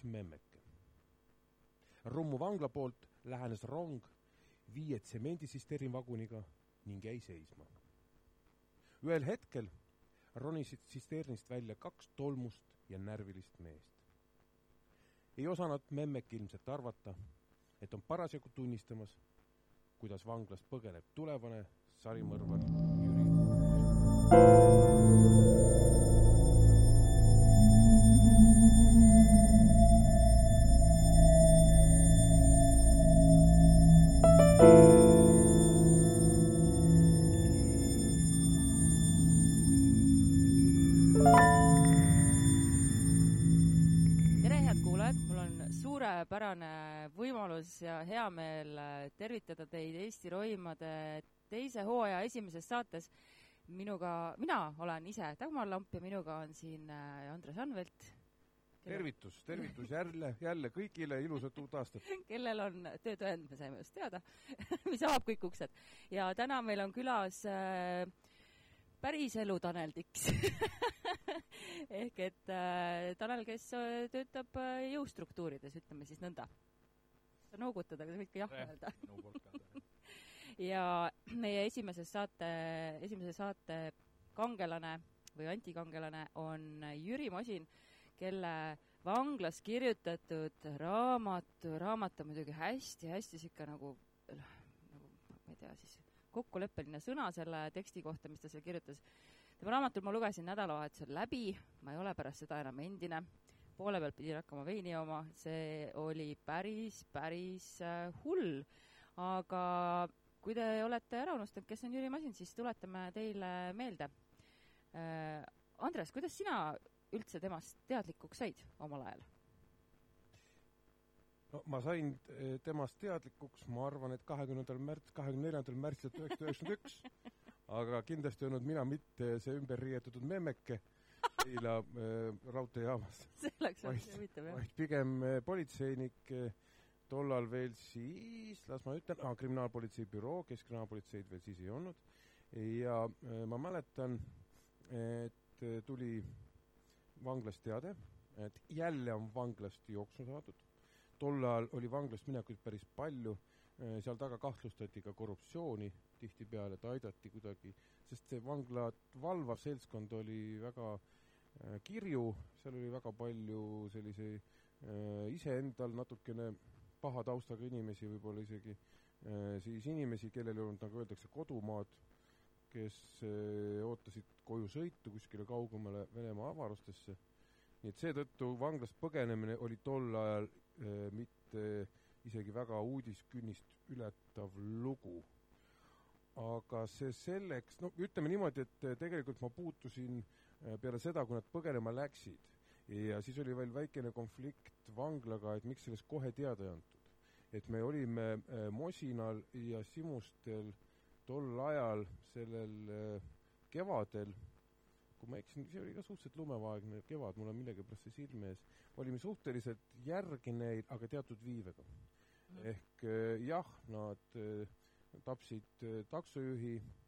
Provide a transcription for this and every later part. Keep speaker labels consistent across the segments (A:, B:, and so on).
A: üks memmeke. Rummu vangla poolt lähenes rong viie tsemendisisterni vaguniga ning jäi seisma. ühel hetkel ronisid tsisternist välja kaks tolmust ja närvilist meest. ei osanud memmeke ilmselt arvata, et on parasjagu tunnistamas, kuidas vanglast põgeneb tulevane sarimõrvar Jüri.
B: Ja hea meel äh, tervitada teid Eesti Roimade teise hooaja esimeses saates. minuga, mina olen ise Dagmar Lamp ja minuga on siin äh, Andres Anvelt.
A: tervitus, tervitus jälle, jälle kõigile ilusat uut aastat
B: kellel on töötõend, me saime just teada mis avab kõik uksed. ja täna meil on külas äh, päriselu Tanel Tiks ehk et äh, Tanel, kes äh, töötab jõustruktuurides, ütleme siis nõnda sa noogutada, aga sa võid ka jah öelda. ja meie esimeses saate, esimese saate kangelane või antikangelane on Jüri Masin, kelle vanglas kirjutatud raamatu, raamat on muidugi hästi-hästi sihuke nagu, nagu ma ei tea siis, kokkuleppeline sõna selle teksti kohta, mis ta seal kirjutas. tema raamatut ma lugesin nädalavahetusel läbi, ma ei ole pärast seda enam endine poole pealt pidin hakkama veini jooma, see oli päris, päris äh, hull. aga kui te olete ära unustanud, kes on Jüri Masin, siis tuletame teile meelde äh,. Andres, kuidas sina üldse temast teadlikuks said omal ajal?
A: no ma sain äh, temast teadlikuks, ma arvan, et kahekümnendal märts, kahekümne neljandal märtsil tuhat üheksasada üheksakümmend üks, aga kindlasti ei olnud mina mitte see ümberriietutud memmeke Keila äh, raudteejaamas.
B: see oleks olnud huvitav, jah.
A: vaid pigem äh, politseinik äh,, tollal veel siis, las ma ütlen ah,, kriminaalpolitsei büroo, keskkriminaalpolitseid veel siis ei olnud, ja ma mäletan, et tuli vanglast teade, et jälle on vanglast jooksu saadud. tol ajal oli vanglast minekuid päris palju seal taga kahtlustati ka korruptsiooni tihtipeale, et aidati kuidagi, sest see vanglat valvav seltskond oli väga Äh, kirju, seal oli väga palju selliseid äh, iseendal natukene paha taustaga inimesi, võib-olla isegi äh, siis inimesi, kellel ei olnud, nagu öeldakse, kodumaad, kes ootasid koju sõitu kuskile kaugemale Venemaa avarustesse. nii et seetõttu vanglast põgenemine oli tol ajal mitte isegi väga uudiskünnist ületav lugu. aga see selleks, no ütleme niimoodi, et tegelikult ma puutusin äh, Äh, peale seda, kui nad põgenema läksid. ja siis oli veel väikene konflikt vanglaga, et miks sellest kohe teada ei antud. et me olime äh, Mosinal ja Simustel tol ajal sellel äh, kevadel, kui ma eksin, see oli ka suhteliselt lumevaegne kevad, mul on millegipärast see silme ees, olime suhteliselt järgi neil, aga teatud viivega. ehk jah, nad tapsid taksojuhi Äh,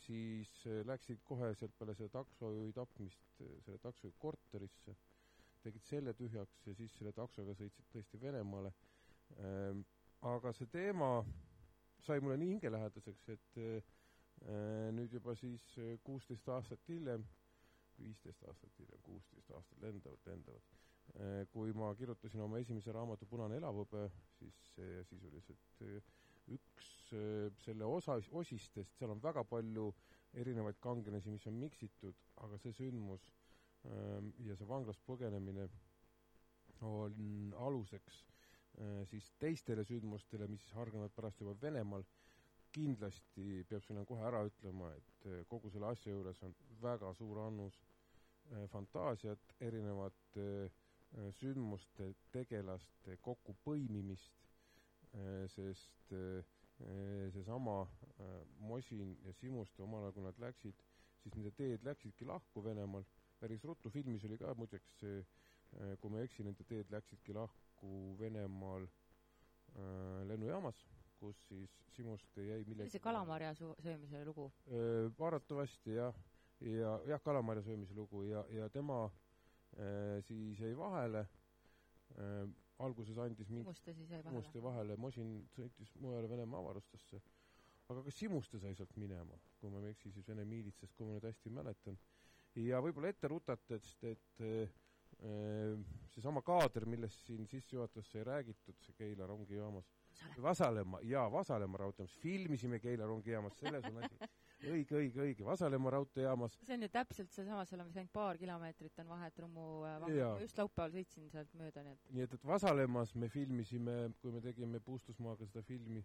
A: siis äh, läksid kohe sealt peale selle taksojuhi tapmist äh, selle taksojuhi korterisse, tegid selle tühjaks ja siis selle taksoga sõitsid tõesti Venemaale. Ähm, aga see teema sai mulle nii hingelähedaseks, et nüüd juba siis kuusteist aastat hiljem, viisteist aastat hiljem, kuusteist aastat lendavad, lendavad. kui ma kirjutasin oma esimese raamatu Punane elavhõbe, siis sisuliselt äh, selle osa, osistest, seal on väga palju erinevaid kangelasi, mis on miksitud, aga see sündmus ähm, ja see vanglast põgenemine on aluseks siis teistele sündmustele, mis hargnevad pärast juba Venemaal, kindlasti peab sinna kohe ära ütlema, et kogu selle asja juures on väga suur annus fantaasiat, erinevate sündmuste, tegelaste kokkupõimimist, sest seesama Mosin ja Simuste omal ajal, kui nad läksid, siis nende teed läksidki lahku Venemaal päris ruttu, filmis oli ka muideks äh, kui ma ei eksi, nende teed läksidki lahku Venemaal lennujaamas, kus siis Simuste jäi millegi
B: see kalamarja söömise lugu?
A: Arvatavasti jah, ja jah, kalamarja söömise lugu ja, ja tema äh, siis jäi vahele äh,, alguses andis mingi
B: Simuste siis jäi vahele?
A: Simuste vahele, Mosin sõitis mujale Venemaa avarustesse. aga ka Simuste sai sealt minema, kui ma ei eksi, siis Vene miilitsast, kui ma nüüd hästi mäletan ja võib-olla ette rutates, et äh, seesama kaader, millest siin sissejuhatuses sai räägitud, see Keila rongijaamas, Vasalemma, jaa, Vasalemma raudteejaamas, filmisime Keila rongijaamas, selles on asi. õige, õige, õige, Vasalemma raudteejaamas.
B: see on ju täpselt seesama, seal on vist ainult paar kilomeetrit on vahet Rummu äh, vahel, just laupäeval sõitsin sealt mööda, nii et
A: nii et, et Vasalemmas me filmisime, kui me tegime Puustusmaaga seda filmi,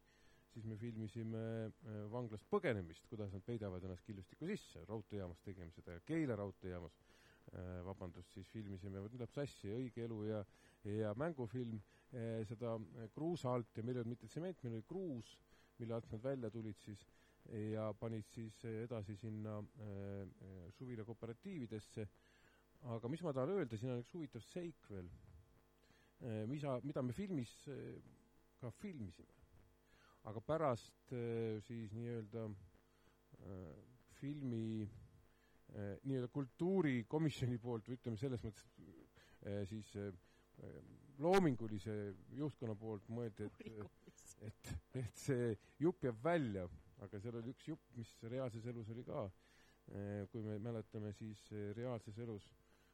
A: siis me filmisime äh, vanglast põgenemist, kuidas nad peidavad ennast killustikku sisse, raudteejaamas tegime seda ja Keila raudteejaamas äh, vabandust, siis filmisime, läheb sassi, Õige elu ja, ja mängufilm, seda kruusa alt ja meil ei olnud mitte tsement, meil oli kruus, mille alt nad välja tulid siis ja panid siis edasi sinna äh, suvila kooperatiividesse. aga mis ma tahan öelda, siin on üks huvitav seik veel. Mida, mida me filmis ka filmisime. Aga pärast siis nii-öelda filmi nii-öelda kultuurikomisjoni poolt või ütleme selles mõttes siis loomingulise juhtkonna poolt mõeldi, et, et, et see jupp jääb välja, aga seal oli üks jupp, mis reaalses elus oli ka. kui me mäletame, siis reaalses elus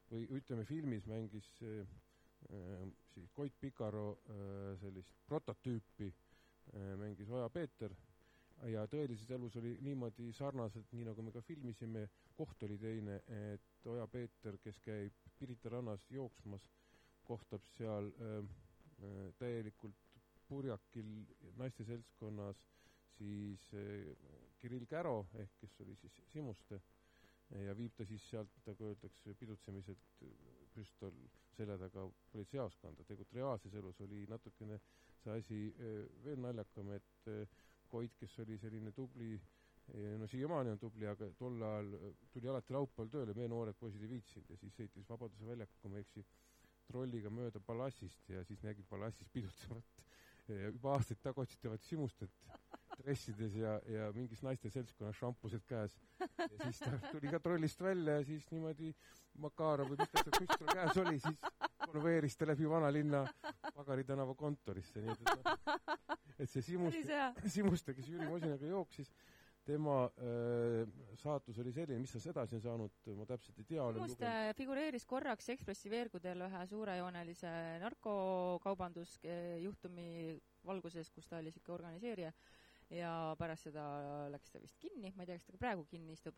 A: või ütleme, filmis mängis siis Koit Pikaro sellist prototüüpi mängis Oja Peeter ja tõelises elus oli niimoodi sarnaselt, nii nagu me ka filmisime, koht oli teine, et Oja Peeter, kes käib Pirita rannas jooksmas, kohtab seal äh, täielikult purjakil naiste seltskonnas siis äh, Kirill Käro ehk kes oli siis Simuste ja viib ta siis sealt, nagu öeldakse, pidutsemiselt püstol selja taga politseijaoskonda. tegelikult reaalses elus oli natukene see asi veel naljakam, et Koit, kes oli selline tubli, no siiamaani on tubli, aga tol ajal tuli alati laupäeval tööle, meie noored poisid ei viitsinud ja siis sõitis Vabaduse väljakul, kui ma ei eksi, trolliga mööda Pallassist ja siis nägi Pallassis pidutsevat juba aastaid taga otsitavat Simustet dressides ja, ja mingis naiste seltskonnas šampused käes. ja siis ta tuli ka trollist välja ja siis niimoodi Makarov või mis ta seal püstol käes oli, siis konveeris ta läbi vanalinna Pagari tänava kontorisse, nii et, et noh, et see Simuste, Simuste, kes Jüri Mosinaga jooksis, tema äh, saatus oli selline, mis tast edasi on saanud, ma täpselt ei tea.
B: Simuste figureeris korraks Ekspressi veergudel ühe suurejoonelise narkokaubandusjuhtumi valguses, kus ta oli niisugune organiseerija ja pärast seda läks ta vist kinni, ma ei tea, kas ta ka praegu kinni istub.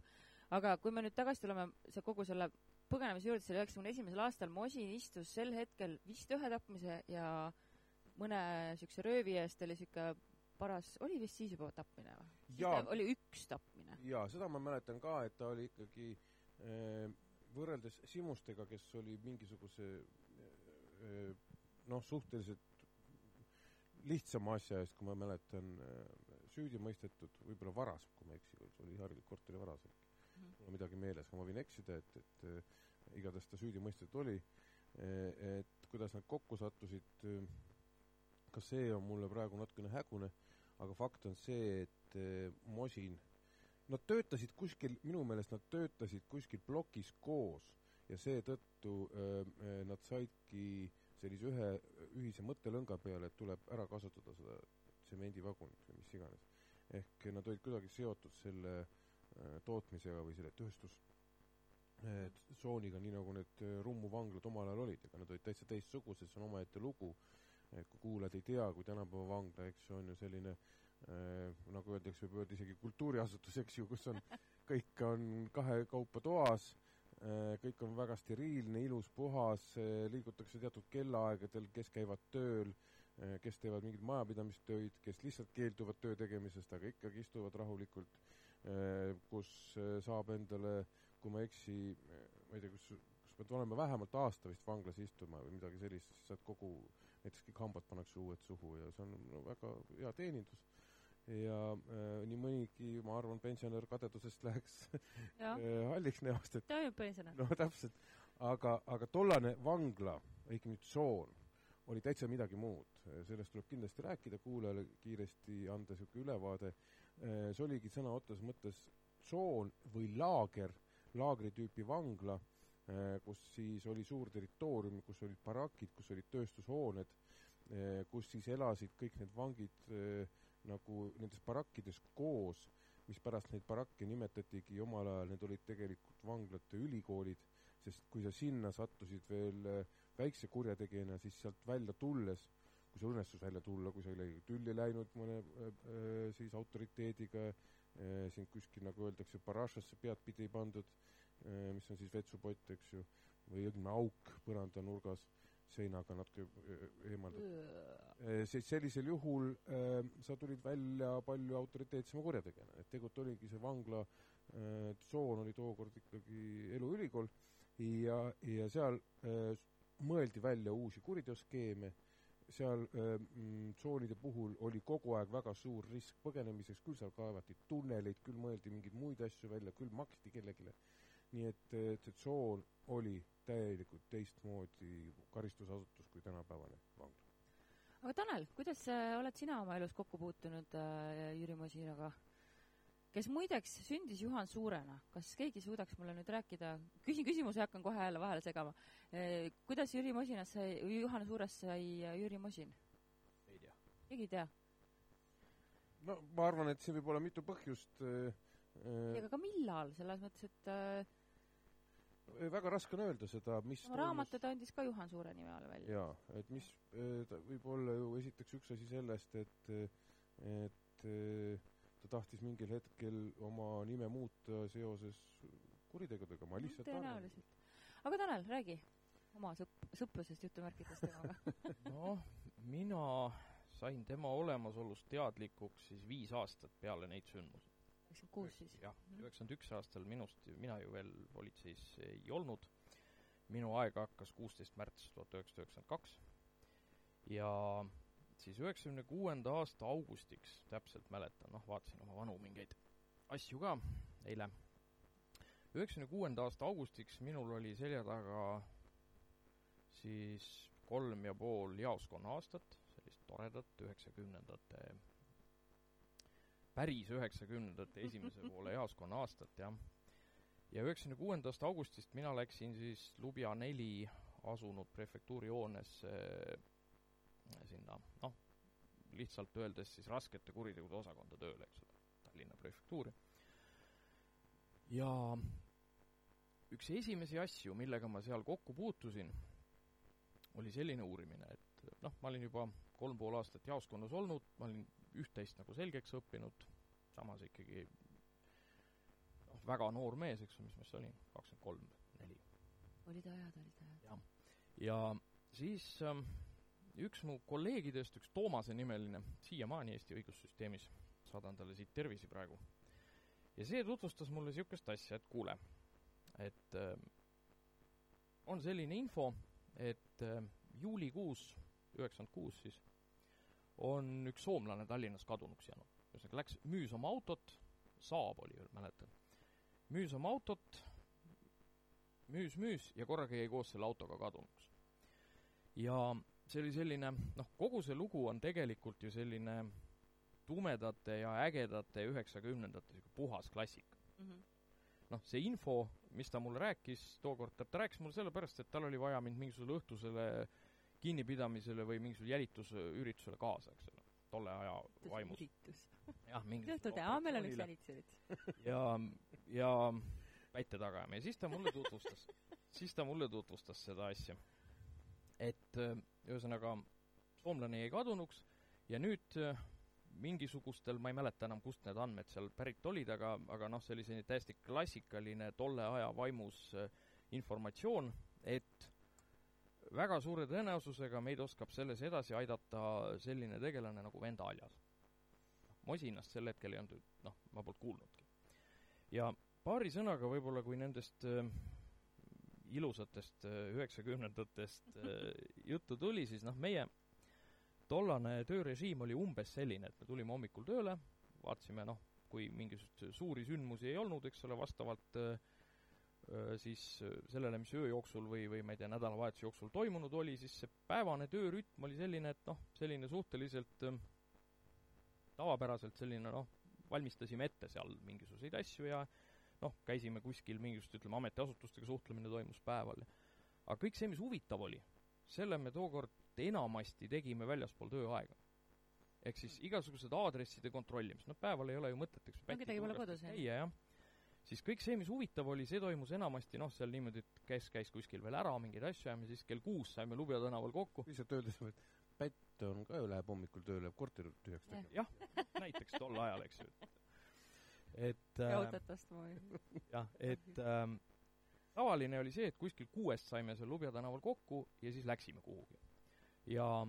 B: aga kui me nüüd tagasi tuleme see kogu selle põgenemise juurde, selle üheksakümne esimesel aastal Mosin istus sel hetkel vist ühe tapmise ja mõne niisuguse röövi eest oli niisugune paras, oli vist siis juba tapmine või? oli üks tapmine?
A: jaa, seda ma mäletan ka, et ta oli ikkagi äh, võrreldes Simustega, kes oli mingisuguse äh, noh, suhteliselt lihtsama asja eest, kui ma mäletan, süüdi mõistetud, võib-olla varas, kui ma ei eksi, oli Harju korteri varas äkki mm. -hmm. mul on midagi meeles, ma võin eksida, et, et äh, igatahes ta süüdi mõistetud oli e,. et kuidas nad kokku sattusid, ka see on mulle praegu natukene hägune, aga fakt on see, et e, Mosin, nad töötasid kuskil, minu meelest nad töötasid kuskil plokis koos ja seetõttu nad saidki sellise ühe ühise mõttelõnga peale, et tuleb ära kasutada seda tsemendivagunit või mis iganes. ehk nad olid kuidagi seotud selle äh, tootmisega või selle tööstustsooniga, nii nagu need äh, Rummu vanglad omal ajal olid, ega nad olid täitsa teistsugused, see on omaette lugu, kui kuulajad ei tea, kui tänapäeva vangla, eks see on ju selline äh, nagu öeldakse, võib öelda isegi kultuuriasutus, eks ju, kus on, kõik on kahekaupa toas äh,, kõik on väga steriilne, ilus, puhas, liigutakse teatud kellaaegadel, kes käivad tööl kes teevad mingeid majapidamistöid, kes lihtsalt keelduvad töö tegemisest, aga ikkagi istuvad rahulikult, kus saab endale, kui ma ei eksi, ma ei tea, kus, kus pead olema vähemalt aasta vist vanglas istuma või midagi sellist, siis saad kogu, näiteks kõik hambad pannakse uued suhu ja see on no, väga hea teenindus. Ja äh, nii mõnigi, ma arvan, pensionär kadedusest läheks halliks näost, et
B: ta on ju pensionär.
A: no täpselt, aga, aga tollane vangla, õigemini tsoon, oli täitsa midagi muud. sellest tuleb kindlasti rääkida, kuulajale kiiresti anda niisugune ülevaade. see oligi sõna otseses mõttes tsoon või laager, laagri tüüpi vangla, kus siis oli suur territoorium, kus olid barakid, kus olid tööstushooned, kus siis elasid kõik need vangid nagu nendes barakkides koos, mispärast neid barakke nimetatigi omal ajal, need olid tegelikult vanglate ülikoolid, sest kui sa sinna sattusid veel väikse kurjategijana, siis sealt välja tulles, kui sul õnnestus välja tulla, kui sa olid tülli läinud mõne äh, siis autoriteediga äh,, sind kuskil, nagu öeldakse, parašasse peadpidi pandud äh,, mis on siis vetsupott, eks ju, või õigemini auk põrandanurgas seinaga natuke eemaldatud. siis sellisel juhul äh, sa tulid välja palju autoriteetsema kurjategijana, et tegelikult oligi see vangla äh, tsoon oli tookord ikkagi eluülikool ja, ja seal äh, mõeldi välja uusi kuriteoskeeme, seal tsoonide puhul oli kogu aeg väga suur risk põgenemiseks, küll seal kaevati tunneleid, küll mõeldi mingeid muid asju välja, küll maksti kellelegi. nii et, et see tsoon oli täielikult teistmoodi karistusasutus kui tänapäevane vangla.
B: aga Tanel, kuidas äh, oled sina oma elus kokku puutunud äh, Jüri Masinaga? Kes muideks sündis Juhan Suurena, kas keegi suudaks mulle nüüd rääkida, küsin küsimuse, hakkan kohe jälle vahele segama. Eh, kuidas Jüri Masinast sai, Juhan Suurest sai Jüri Masin?
C: ei tea.
B: keegi ei tea?
A: no ma arvan, et siin võib olla mitu põhjust äh,.
B: aga ka millal, selles mõttes, et äh,
A: väga raske on öelda seda, mis
B: oma raamatu ta andis ka Juhan Suure nime all välja.
A: jaa, et mis, võib olla ju esiteks üks asi sellest, et, et ta tahtis mingil hetkel oma nime muuta seoses kuritegudega, ma lihtsalt
B: tõenäoliselt. aga Tanel, räägi oma sõp-, sõprusest jutumärkides temaga
C: noh, mina sain tema olemasolust teadlikuks siis viis aastat peale neid sündmusi.
B: üheksakümmend kuus siis?
C: jah, üheksakümmend üks aastal minust, mina ju veel politseis ei olnud, minu aeg hakkas kuusteist märts tuhat üheksasada üheksakümmend kaks ja siis üheksakümne kuuenda aasta augustiks, täpselt mäletan, noh, vaatasin oma vanu mingeid asju ka eile, üheksakümne kuuenda aasta augustiks minul oli selja taga siis kolm ja pool jaoskonna aastat, sellist toredat üheksakümnendate, päris üheksakümnendate esimese poole jaoskonna aastat, jah. ja üheksakümne kuuendast augustist mina läksin siis Lubja neli asunud prefektuuri hoonesse sinna noh, lihtsalt öeldes siis raskete kuritegude osakonda tööle, eks ole, Tallinna prefektuuri. ja üks esimesi asju, millega ma seal kokku puutusin, oli selline uurimine, et noh, ma olin juba kolm pool aastat jaoskonnas olnud, ma olin üht-teist nagu selgeks õppinud, samas ikkagi noh, väga noor mees, eks ju, mis ma siis olin, kakskümmend kolm, neli.
B: olid ajad, olid ajad.
C: jah. ja siis ähm, üks mu kolleegidest, üks Toomase nimeline, siiamaani Eesti õigussüsteemis, saadan talle siit tervisi praegu, ja see tutvustas mulle niisugust asja, et kuule, et äh, on selline info, et äh, juulikuus, üheksakümmend kuus siis, on üks soomlane Tallinnas kadunuks jäänud. ühesõnaga, läks, müüs oma autot, Saab oli veel, mäletan, müüs oma autot, müüs, müüs ja korraga jäi koos selle autoga kadunuks. ja see oli selline, noh, kogu see lugu on tegelikult ju selline tumedate ja ägedate üheksakümnendate niisugune puhas klassika mm. -hmm. noh, see info, mis ta mulle rääkis tookord, ta rääkis mulle sellepärast, et tal oli vaja mind mingisugusele õhtusele kinnipidamisele või mingisugusele jälitusüritusele kaasa, eks ole, tolle aja vaimus. jah,
B: mingisugune aa, meil on üks jälitusüritus.
C: ja, ja päite taga ajama ja siis ta mulle tutvustas siis ta mulle tutvustas seda asja et ühesõnaga soomlane jäi kadunuks ja nüüd äh, mingisugustel, ma ei mäleta enam, kust need andmed seal pärit olid, aga, aga noh, selline täiesti klassikaline tolle aja vaimus äh, informatsioon, et väga suure tõenäosusega meid oskab selles edasi aidata selline tegelane nagu Venda Aljas. Mosinast sel hetkel ei olnud, noh, ma polnud kuulnudki. ja paari sõnaga võib-olla, kui nendest äh, ilusatest äh, üheksakümnendatest äh, juttu tuli, siis noh, meie tollane töörežiim oli umbes selline, et me tulime hommikul tööle, vaatasime noh, kui mingisuguseid suuri sündmusi ei olnud, eks ole, vastavalt äh, äh siis sellele, mis öö jooksul või, või ma ei tea, nädalavahetuse jooksul toimunud oli, siis see päevane töörütm oli selline, et noh, selline suhteliselt äh, tavapäraselt selline noh, valmistasime ette seal mingisuguseid asju ja noh, käisime kuskil mingisugust, ütleme, ametiasutustega suhtlemine toimus päeval. aga kõik see, mis huvitav oli, selle me tookord enamasti tegime väljaspool tööaega. ehk siis igasugused aadresside kontrollimist, noh päeval ei ole ju mõtet, eks
B: no kedagi pole kodus,
C: jah. käia, jah. siis kõik see, mis huvitav oli, see toimus enamasti noh, seal niimoodi, et kes käis kuskil veel ära, mingeid asju ajama, siis kell kuus saime Lubja tänaval kokku.
A: lihtsalt öeldes, et pätt on ka ju, läheb hommikul tööle korteri tühjaks tegema.
C: jah, näiteks tol ajal, eks ju
B: et äh, jahutatast moodi.
C: jah, et ähm, tavaline oli see, et kuskil kuuest saime seal Lubja tänaval kokku ja siis läksime kuhugi. ja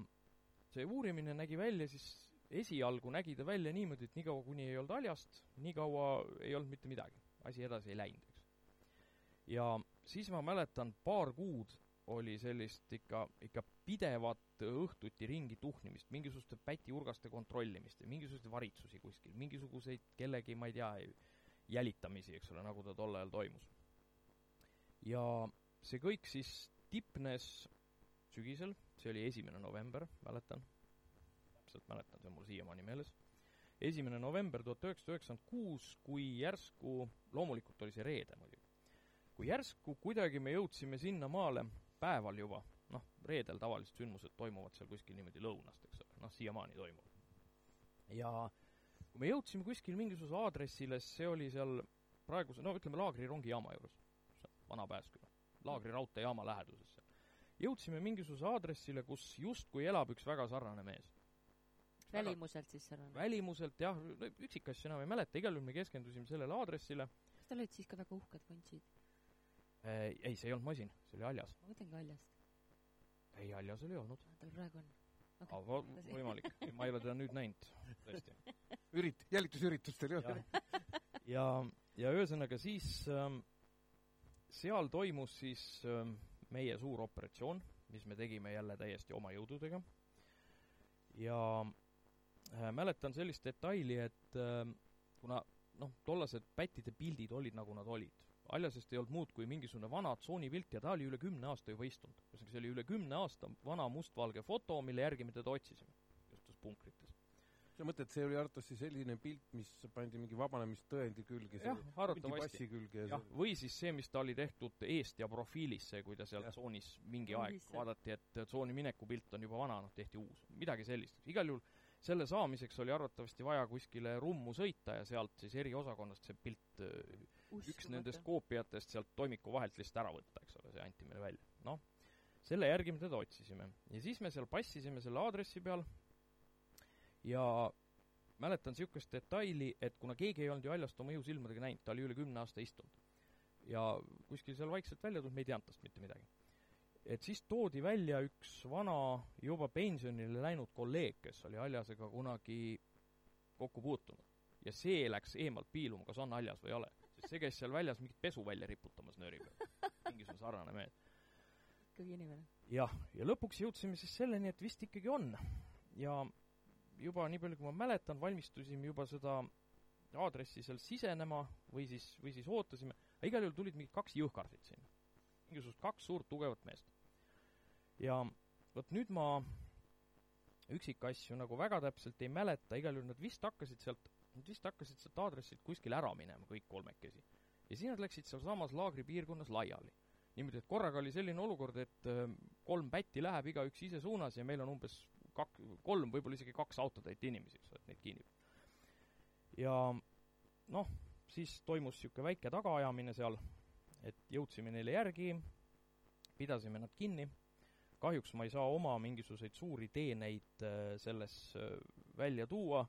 C: see uurimine nägi välja siis, esialgu nägi ta välja niimoodi, et niikaua, kuni ei olnud haljast, niikaua ei olnud mitte midagi. asi edasi ei läinud, eks. ja siis ma mäletan, paar kuud oli sellist ikka, ikka pidevat õhtuti ringi tuhnimist, mingisuguste pätiurgaste kontrollimist ja mingisuguseid varitsusi kuskil, mingisuguseid kellegi, ma ei tea, jälitamisi, eks ole, nagu ta tol ajal toimus. ja see kõik siis tipnes sügisel, see oli esimene november, mäletan, täpselt mäletan, see on mul siiamaani meeles, esimene november tuhat üheksasada üheksakümmend kuus, kui järsku, loomulikult oli see reede muidugi, kui järsku kuidagi me jõudsime sinnamaale, päeval juba, noh, reedel tavaliselt sündmused toimuvad seal kuskil niimoodi lõunast, eks ole, noh, siiamaani toimuvad. ja kui me jõudsime kuskil mingisuguse aadressile, see oli seal praeguse, no ütleme, Laagri rongijaama juures, vana Pääsküla, Laagri raudteejaama läheduses seal. jõudsime mingisuguse aadressile, kus justkui elab üks väga sarnane mees.
B: välimuselt siis sarnane?
C: välimuselt jah, üksikasju enam ei mäleta, igal juhul me keskendusime sellele aadressile.
B: kas tal olid siis ka väga uhked vuntsid?
C: Äh, ei, see ei olnud masin, see oli haljas.
B: ma mõtlengi haljast.
C: ei, haljas oli olnud.
B: tal praegu on
C: okay.. aga võimalik, ma ei ole teda nüüd näinud, tõesti.
A: ürit-, jälitusüritustel ei ole.
C: ja, ja ühesõnaga siis ähm, seal toimus siis ähm, meie suur operatsioon, mis me tegime jälle täiesti oma jõududega. ja äh, mäletan sellist detaili, et äh, kuna noh, tollased pättide pildid olid, nagu nad olid Aljasest ei olnud muud kui mingisugune vana tsoonipilt ja ta oli üle kümne aasta juba istunud. ühesõnaga, see oli üle kümne aasta vana mustvalge foto, mille järgi me teda otsisime, justus punkrites.
A: sa mõtled, see oli arvatavasti selline pilt, mis pandi mingi vabanemistõendi külge?
C: jah, arvatavasti. jah, või siis see, mis ta oli tehtud eest ja profiilis, see, kui ta seal ja. tsoonis mingi aeg vaadati, et tsooni mineku pilt on juba vana, noh, tehti uus. midagi sellist. igal juhul selle saamiseks oli arvatavasti vaja kuskile rummu sõita ja sealt siis eriosakonnast see pilt. Üks nendest koopiatest sealt toimiku vahelt lihtsalt ära võtta, eks ole, see anti meile välja. noh, selle järgi me teda otsisime. ja siis me seal passisime selle aadressi peal ja mäletan niisugust detaili, et kuna keegi ei olnud ju haljast oma ihusilmadega näinud, ta oli üle kümne aasta istunud. ja kuskil seal vaikselt välja tulnud, me ei teadnud tast mitte midagi. et siis toodi välja üks vana, juba pensionile läinud kolleeg, kes oli haljasega kunagi kokku puutunud. ja see läks eemalt piiluma, kas on haljas või ei ole see käis seal väljas mingit pesu välja riputamas nööri peal. mingisugune sarnane mees.
B: ikkagi inimene.
C: jah, ja lõpuks jõudsime siis selleni, et vist ikkagi on. ja juba nii palju, kui ma mäletan, valmistusime juba seda aadressi seal sisenema või siis, või siis ootasime, igal juhul tulid mingid kaks jõhkardit sinna. mingisugused kaks suurt tugevat meest. ja vot nüüd ma üksikasju nagu väga täpselt ei mäleta, igal juhul nad vist hakkasid sealt Nad vist hakkasid sealt aadressilt kuskil ära minema, kõik kolmekesi. ja siis nad läksid sealsamas laagripiirkonnas laiali. niimoodi, et korraga oli selline olukord, et äh, kolm pätti läheb igaüks ise suunas ja meil on umbes kak-, kolm, võib-olla isegi kaks autotäit inimesi, eks ole, et neid kinni. ja noh, siis toimus niisugune väike tagaajamine seal, et jõudsime neile järgi, pidasime nad kinni, kahjuks ma ei saa oma mingisuguseid suuri teeneid äh, selles äh, välja tuua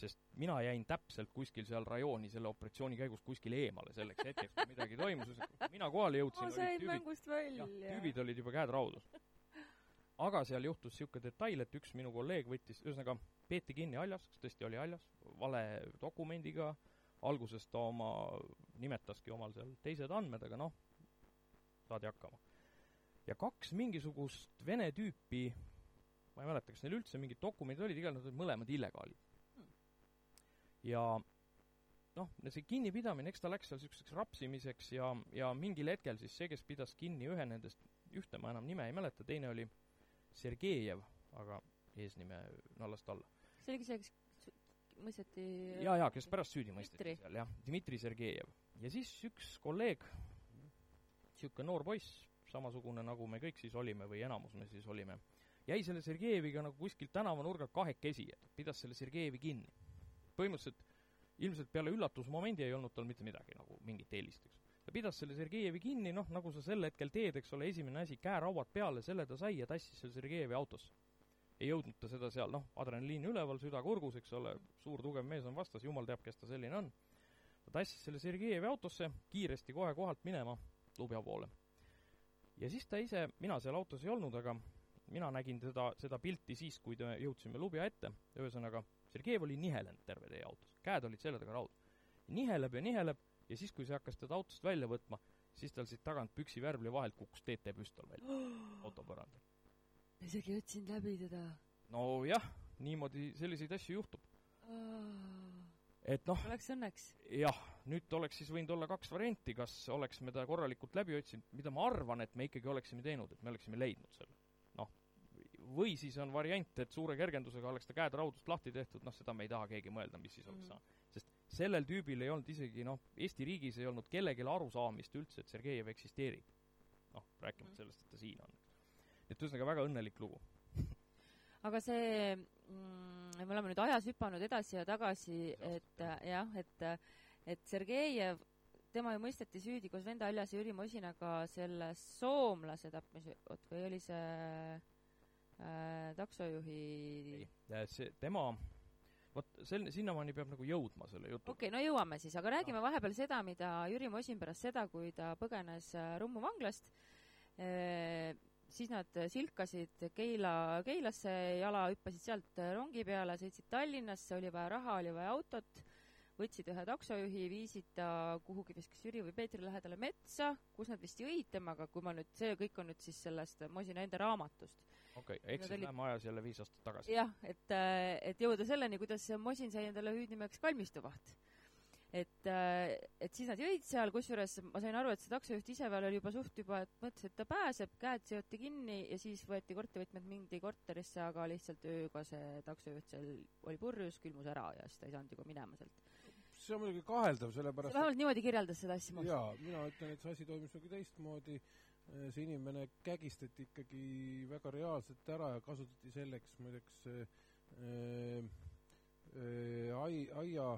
C: sest mina jäin täpselt kuskil seal rajooni selle operatsiooni käigus kuskil eemale selleks hetkeks, kui midagi toimus, mina kohale jõudsin
B: ma sain mängust välja.
C: tüübid olid juba käed raudus. aga seal juhtus niisugune detail, et üks minu kolleeg võttis, ühesõnaga, peeti kinni haljas, kas tõesti oli haljas, vale dokumendiga, alguses ta oma, nimetaski omal seal teised andmed, aga noh, saadi hakkama. ja kaks mingisugust vene tüüpi, ma ei mäleta, kas neil üldse mingid dokumendid olid, igal juhul nad olid mõlemad illegaalid. Ja noh, see kinnipidamine, eks ta läks seal niisuguseks rapsimiseks ja, ja mingil hetkel siis see, kes pidas kinni ühe nendest, ühte ma enam nime ei mäleta, teine oli Sergejev, aga eesnime nallast alla.
B: see oligi see, kes mõisteti
C: jaa, jaa, kes pärast süüdi mõisteti
B: Dmitri.
C: seal, jah, Dmitri Sergejev. ja siis üks kolleeg, niisugune noor poiss, samasugune, nagu me kõik siis olime või enamus me siis olime, jäi selle Sergejeviga nagu kuskilt tänavanurgalt kahekesi, et pidas selle Sergejevi kinni. Põhimõtteliselt ilmselt peale üllatusmomendi ei olnud tal mitte midagi nagu mingit eelist, eks. ta pidas selle Sergejevi kinni, noh, nagu sa sel hetkel teed, eks ole, esimene asi, käerauad peale, selle ta sai ja tassis selle Sergejevi autosse. ei jõudnud ta seda seal, noh, adrenaliin üleval, süda kurgus, eks ole, suur tugev mees on vastas, jumal teab, kes ta selline on. ta tassis selle Sergejevi autosse, kiiresti kohe kohalt minema Lubja poole. ja siis ta ise, mina seal autos ei olnud, aga mina nägin teda, seda pilti siis, kui me jõudsime Lubja ette, ühesõnaga, Sergejev oli nihelenud terve tee autos, käed olid selja taga raud. niheleb ja niheleb ja siis, kui see hakkas teda autost välja võtma, siis tal siit tagant püksivärvli vahelt kukkus TT-püstol välja auto põrandal.
B: isegi ei otsinud läbi teda.
C: nojah, niimoodi selliseid asju juhtub. et noh,
B: oleks õnneks.
C: jah, nüüd oleks siis võinud olla kaks varianti, kas oleks me ta korralikult läbi otsinud, mida ma arvan, et me ikkagi oleksime teinud, et me oleksime leidnud selle. Või siis on variant, et suure kergendusega oleks ta käed raudust lahti tehtud, noh, seda me ei taha keegi mõelda, mis siis oleks
B: Mhm.
C: saanud. sest sellel tüübil ei olnud isegi noh, Eesti riigis ei olnud kellelgi arusaamist üldse, et Sergejev eksisteerib. noh, rääkimata
B: Mhm.
C: sellest, et ta siin on. et ühesõnaga väga õnnelik lugu.
B: aga see mm, me oleme nüüd ajas hüpanud edasi ja tagasi, et jah, et et Sergejev, tema ju mõisteti süüdi koos venda Aljas ja Jüri Mosinaga selle soomlase tapmise, oot, või oli see äh, taksojuhi
C: see, tema, vot sel-, sinnamaani peab nagu jõudma selle jutuga.
B: Okei okay,, no jõuame siis, aga räägime vahepeal seda, mida Jüri Mosin pärast seda, kui ta põgenes äh, Rummu vanglast. Eh,, siis nad silkasid Keila, Keilasse jala, hüppasid sealt äh, rongi peale, sõitsid Tallinnasse, oli vaja raha, oli vaja autot, võtsid ühe taksojuhi, viisid ta kuhugi vist kas Jüri või Peetri lähedale metsa, kus nad vist jõid temaga, kui ma nüüd, see kõik on nüüd siis sellest Mosina enda raamatust.
C: Okei okay,,
B: Nad
C: siis
B: olid-
C: läheme ajas jälle viis aastat tagasi.
B: jah, et, et jõuda selleni, kuidas Mosin sai endale hüüdnimeks kalmistuvaht. et, et siis nad jõid seal, kusjuures ma sain aru, et see taksojuht ise veel oli juba suht juba, et mõtles, et ta pääseb, käed seoti kinni ja siis võeti korterivõtmed mindi korterisse, aga lihtsalt ööga see taksojuht seal oli purjus, külmus ära ja siis ta ei saanud juba minema sealt.
A: see on muidugi kaheldav, sellepärast
B: vähemalt niimoodi kirjeldas seda asja
A: jaa, mina ütlen, et see asi toimus nagu teistmoodi. See inimene kägistati ikkagi väga reaalselt ära ja kasutati selleks muideks äh, äh, ai-, aia,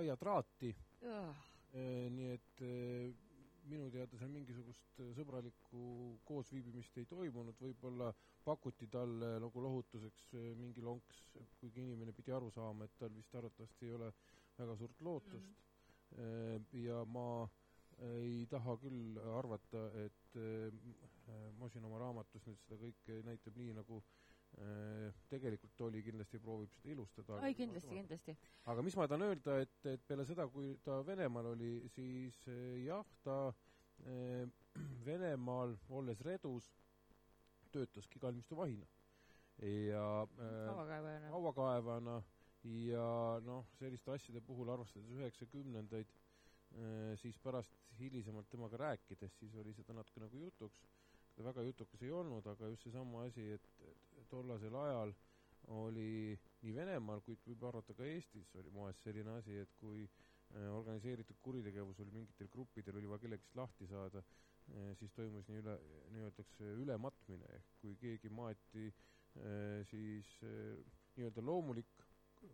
A: aiatraati äh,, nii et äh, minu teada seal mingisugust äh, sõbralikku koosviibimist ei toimunud, võib-olla pakuti talle nagu lohutuseks äh, mingi lonks, kuigi inimene pidi aru saama, et tal vist arvatavasti ei ole väga suurt lootust mm.. ja ma ei taha küll arvata, et äh, Mosin oma raamatus nüüd seda kõike näitab nii, nagu äh, tegelikult oli, kindlasti proovib seda ilustada.
B: ai, kindlasti, kindlasti.
A: aga mis ma tahan öelda, et, et peale seda, kui ta Venemaal oli, siis eh, jah, ta eh, Venemaal, olles Redus, töötaski kalmistuvahina. ja eh,
B: kauakaevajana.
A: hauakaevana ja noh, selliste asjade puhul arvestades üheksakümnendaid, siis pärast hilisemalt temaga rääkides, siis oli seda natuke nagu jutuks, ta väga jutukas ei olnud, aga just seesama asi, et tollasel ajal oli nii Venemaal kui võib arvata ka Eestis oli moes selline asi, et kui äh, organiseeritud kuritegevus oli mingitel gruppidel oli vaja kellegist lahti saada, siis toimus nii üle, nii-öeldakse ülematmine. Ehk kui keegi maeti äh, siis äh, nii-öelda loomulik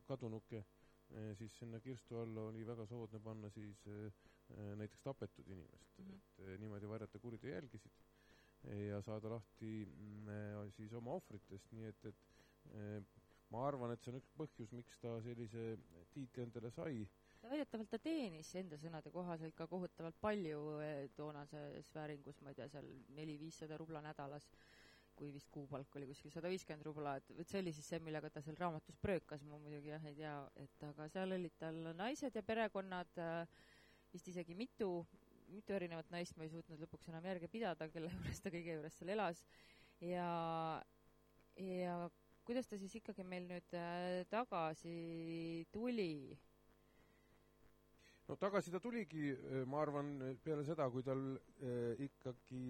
A: kadunuke, siis sinna kirstu alla oli väga soodne panna siis äh, äh, näiteks tapetud inimest mm. -hmm. et niimoodi varjata kuriteojälgisid ja saada lahti mm, siis oma ohvritest, nii et, et ma arvan, et see on üks põhjus, miks ta sellise tiitli endale sai.
B: ta väidetavalt ta teenis enda sõnade kohaselt ka kohutavalt palju eh, toonases vääringus, ma ei tea, seal neli-viissada rubla nädalas. Kui vist kuupalk oli kuskil sada viiskümmend rubla, et vot see oli siis see, millega ta seal raamatus pröökas, ma muidugi jah ei tea, et aga seal olid tal naised ja perekonnad äh, vist isegi mitu, mitu erinevat naist ma ei suutnud lõpuks enam järge pidada, kelle juures ta kõige juures seal elas. ja, ja kuidas ta siis ikkagi meil nüüd äh, tagasi tuli?
A: no tagasi ta tuligi, äh, ma arvan, peale seda, kui tal ikkagi,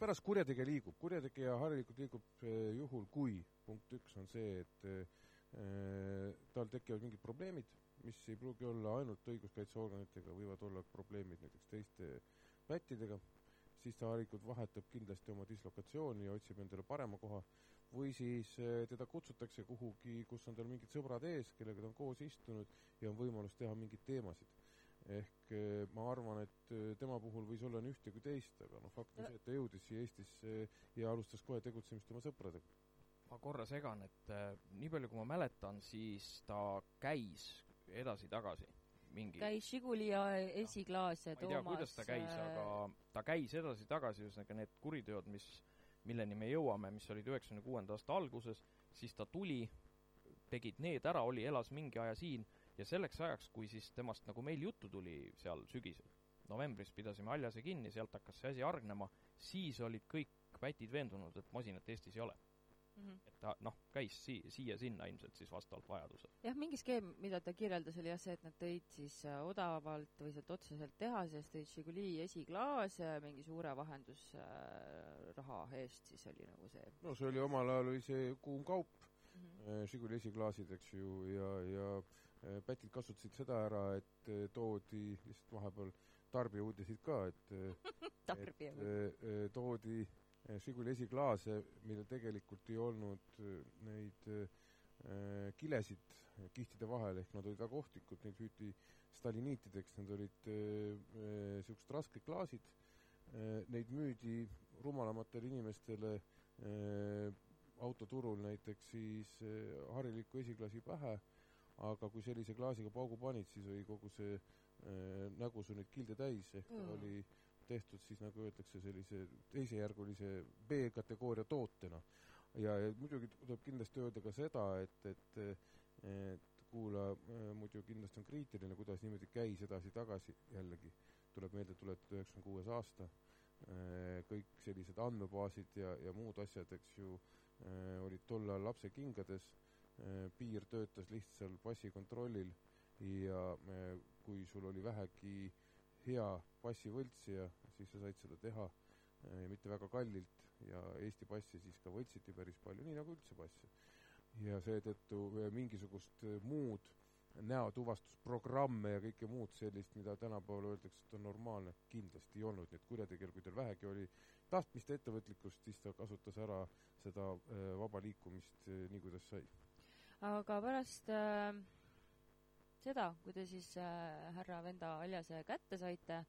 A: pärast kurjategija liigub, kurjategija harilikult liigub äh, juhul, kui punkt üks on see, et äh, tal tekivad mingid probleemid mis ei pruugi olla ainult õiguskaitseorganitega, võivad olla probleemid näiteks teiste pättidega, siis ta harilikult vahetab kindlasti oma dislokatsiooni ja otsib endale parema koha, või siis eh, teda kutsutakse kuhugi, kus on tal mingid sõbrad ees, kellega ta on koos istunud ja on võimalus teha mingeid teemasid. Ehk eh, ma arvan, et eh, tema puhul võis olla nii ühte kui teist, aga noh, fakt on see, et ta jõudis siia Eestisse ja alustas kohe tegutsemist oma sõpradega.
C: Ma korra segan, et äh, nii palju, kui ma mäletan, siis ta käis edasi-tagasi mingi
B: käis Žiguli ja esiklaas ja
C: ma ei tea, kuidas ta käis, aga äh, ta käis edasi-tagasi, ühesõnaga need kuriteod, mis, milleni me jõuame, mis olid üheksakümne kuuenda aasta alguses, siis ta tuli, tegid need ära, oli, elas mingi aja siin ja selleks ajaks, kui siis temast nagu meil juttu tuli seal sügisel, novembris pidasime Haljase kinni, sealt hakkas see asi hargnema, siis olid kõik pätid veendunud, et masinat Eestis ei ole mm. -hmm. et ta noh, käis sii-, siia-sinna ilmselt siis vastavalt vajadusele.
B: jah, mingi skeem, mida ta kirjeldas, oli jah see, et nad tõid siis äh, odavalt või sealt otseselt tehasest tõid Žiguli esiklaase mingi suure vahendusraha äh, eest, siis oli nagu see.
A: no see oli omal ajal oli see kuum kaup mm, -hmm. Žiguli esiklaasid, eks ju, ja, ja pätid kasutasid seda ära, et toodi lihtsalt vahepeal tarbijauudiseid ka, et et toodi Žiguli esiklaase, millel tegelikult ei olnud neid äh, kilesid kihtide vahel, ehk nad olid väga ohtlikud, neid hüüti staliniitideks, need olid niisugused äh, rasked klaasid. Äh,, neid müüdi rumalamatele inimestele äh, autoturul näiteks siis äh, harilikku esiklaasi pähe, aga kui sellise klaasiga paugu panid, siis oli kogu see äh, nägu sul neid kilde täis, ehk mm. oli äh, tehtud siis nagu öeldakse, sellise teisejärgulise B-kategooria tootena. ja, ja muidugi tuleb kindlasti öelda ka seda, et, et et kuulaja muidu kindlasti on kriitiline, kuidas niimoodi käis edasi-tagasi, jällegi tuleb meelde tuletada üheksakümne kuues aasta, kõik sellised andmebaasid ja, ja muud asjad, eks ju, olid tol ajal lapse kingades, piir töötas lihtsalt passikontrollil ja kui sul oli vähegi äh, hea passivõltsija, siis sa said seda teha äh, ja mitte väga kallilt ja Eesti passe siis ka võltsiti päris palju, nii nagu üldse passe. ja seetõttu äh, mingisugust äh, muud näotuvastusprogramme ja kõike muud sellist, mida tänapäeval öeldakse, et on normaalne, kindlasti ei olnud, nii et kurjategijal, kui tal vähegi oli tahtmist ja ettevõtlikkust, siis ta kasutas ära seda vaba liikumist nii, kuidas sai.
B: Aga pärast äh seda, kui te siis äh, härra Venda Aljase kätte saite,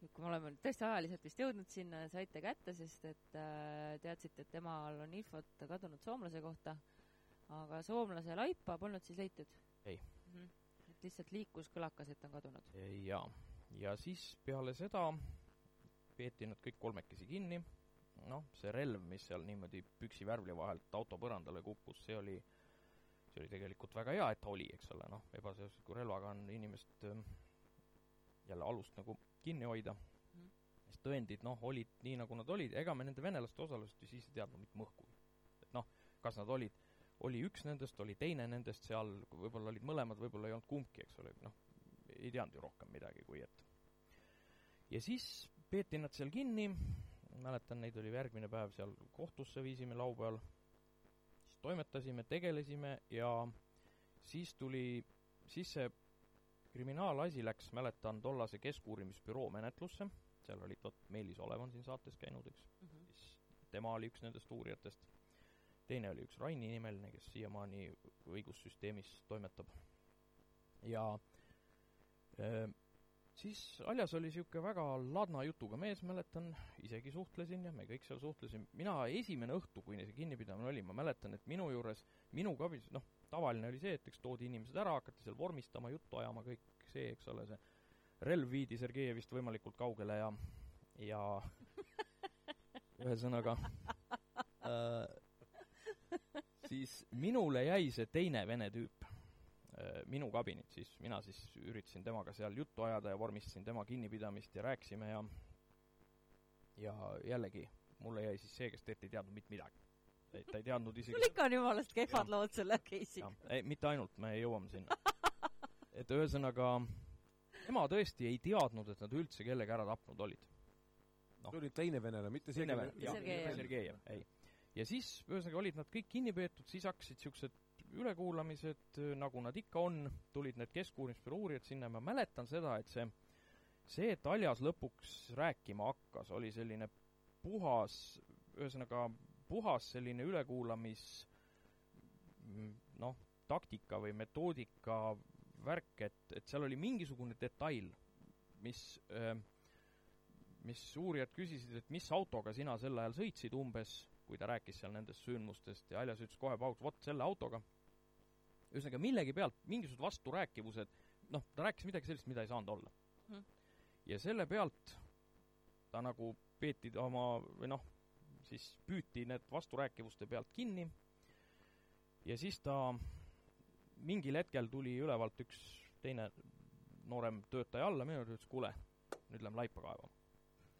B: nüüd kui me oleme tõesti ajaliselt vist jõudnud sinna, saite kätte, sest et äh, teadsite, et temal on infot kadunud soomlase kohta, aga soomlase laipa polnud siis leitud?
C: ei mm.
B: -hmm. et lihtsalt liikus kõlakas, et on kadunud?
C: jaa. ja siis peale seda peeti nad kõik kolmekesi kinni, noh, see relv, mis seal niimoodi püksivärvli vahelt auto põrandale kukkus, see oli äh, see oli tegelikult väga hea, et ta oli, eks ole, noh, ebaseadusliku relvaga on inimest ähm, jälle alust nagu kinni hoida. Mm., sest tõendid, noh, olid nii, nagu nad olid, ega me nende venelaste osalusest ju siis ei teadnud mitte mõhkugi. et noh, kas nad olid, oli üks nendest, oli teine nendest seal, võib-olla olid mõlemad, võib-olla ei olnud kumbki, eks ole, noh, ei teadnud ju rohkem midagi, kui et. Ja siis peeti nad seal kinni, mäletan, neid oli järgmine päev seal kohtusse viisime laupäeval toimetasime, tegelesime ja siis tuli, siis see kriminaalasi läks, mäletan, tollase Keskuurimisbüroo menetlusse, seal olid, vot, Meelis Olev on siin saates käinud, eks mm, -hmm. siis tema oli üks nendest uurijatest, teine oli üks Raini nimeline, kes siiamaani õigussüsteemis toimetab. ja öö, siis Aljas oli niisugune väga ladna jutuga mees, mäletan, isegi suhtlesin ja me kõik seal suhtlesime, mina esimene õhtu, kui see kinnipidamine oli, ma mäletan, et minu juures, minu kabinetis, noh, tavaline oli see, et eks toodi inimesed ära, hakati seal vormistama, juttu ajama, kõik see, eks ole, see relv viidi Sergejevist võimalikult kaugele ja, ja ühesõnaga äh, siis minule jäi see teine vene tüüp minu kabinet siis, mina siis üritasin temaga seal juttu ajada ja vormistasin tema kinnipidamist ja rääkisime ja ja jällegi, mulle jäi siis see, kes tegelikult ei teadnud mitte midagi. ta ei teadnud isegi
B: sul ikka on jumalast kehvad lood selle case'iga.
C: ei, mitte ainult, me jõuame sinna. et ühesõnaga, tema tõesti ei teadnud, et nad üldse kellegi ära tapnud olid
A: no.. see oli teine venelane, mitte
C: jah,
B: Sergejev.
C: Ei. ja siis, ühesõnaga, olid nad kõik kinni peetud, siis hakkasid niisugused ülekuulamised, nagu nad ikka on, tulid need keskuurimisbüroo uurijad sinna ja ma mäletan seda, et see see, et Aljas lõpuks rääkima hakkas, oli selline puhas, ühesõnaga puhas selline ülekuulamis noh, taktika või metoodika värk, et, et seal oli mingisugune detail, mis mis uurijad küsisid, et mis autoga sina sel ajal sõitsid umbes, kui ta rääkis seal nendest sündmustest ja Aljas ütles kohe pauks, vot selle autoga. Ühesõnaga millegi pealt, mingisugused vasturääkivused, noh, ta rääkis midagi sellist, mida ei saanud olla
B: Mhm.
C: ja selle pealt ta nagu peeti oma, või noh, siis püüti need vasturääkivuste pealt kinni ja siis ta mingil hetkel tuli ülevalt üks teine noorem töötaja alla minu juurde, ütles kuule, nüüd lähme laipa kaevama.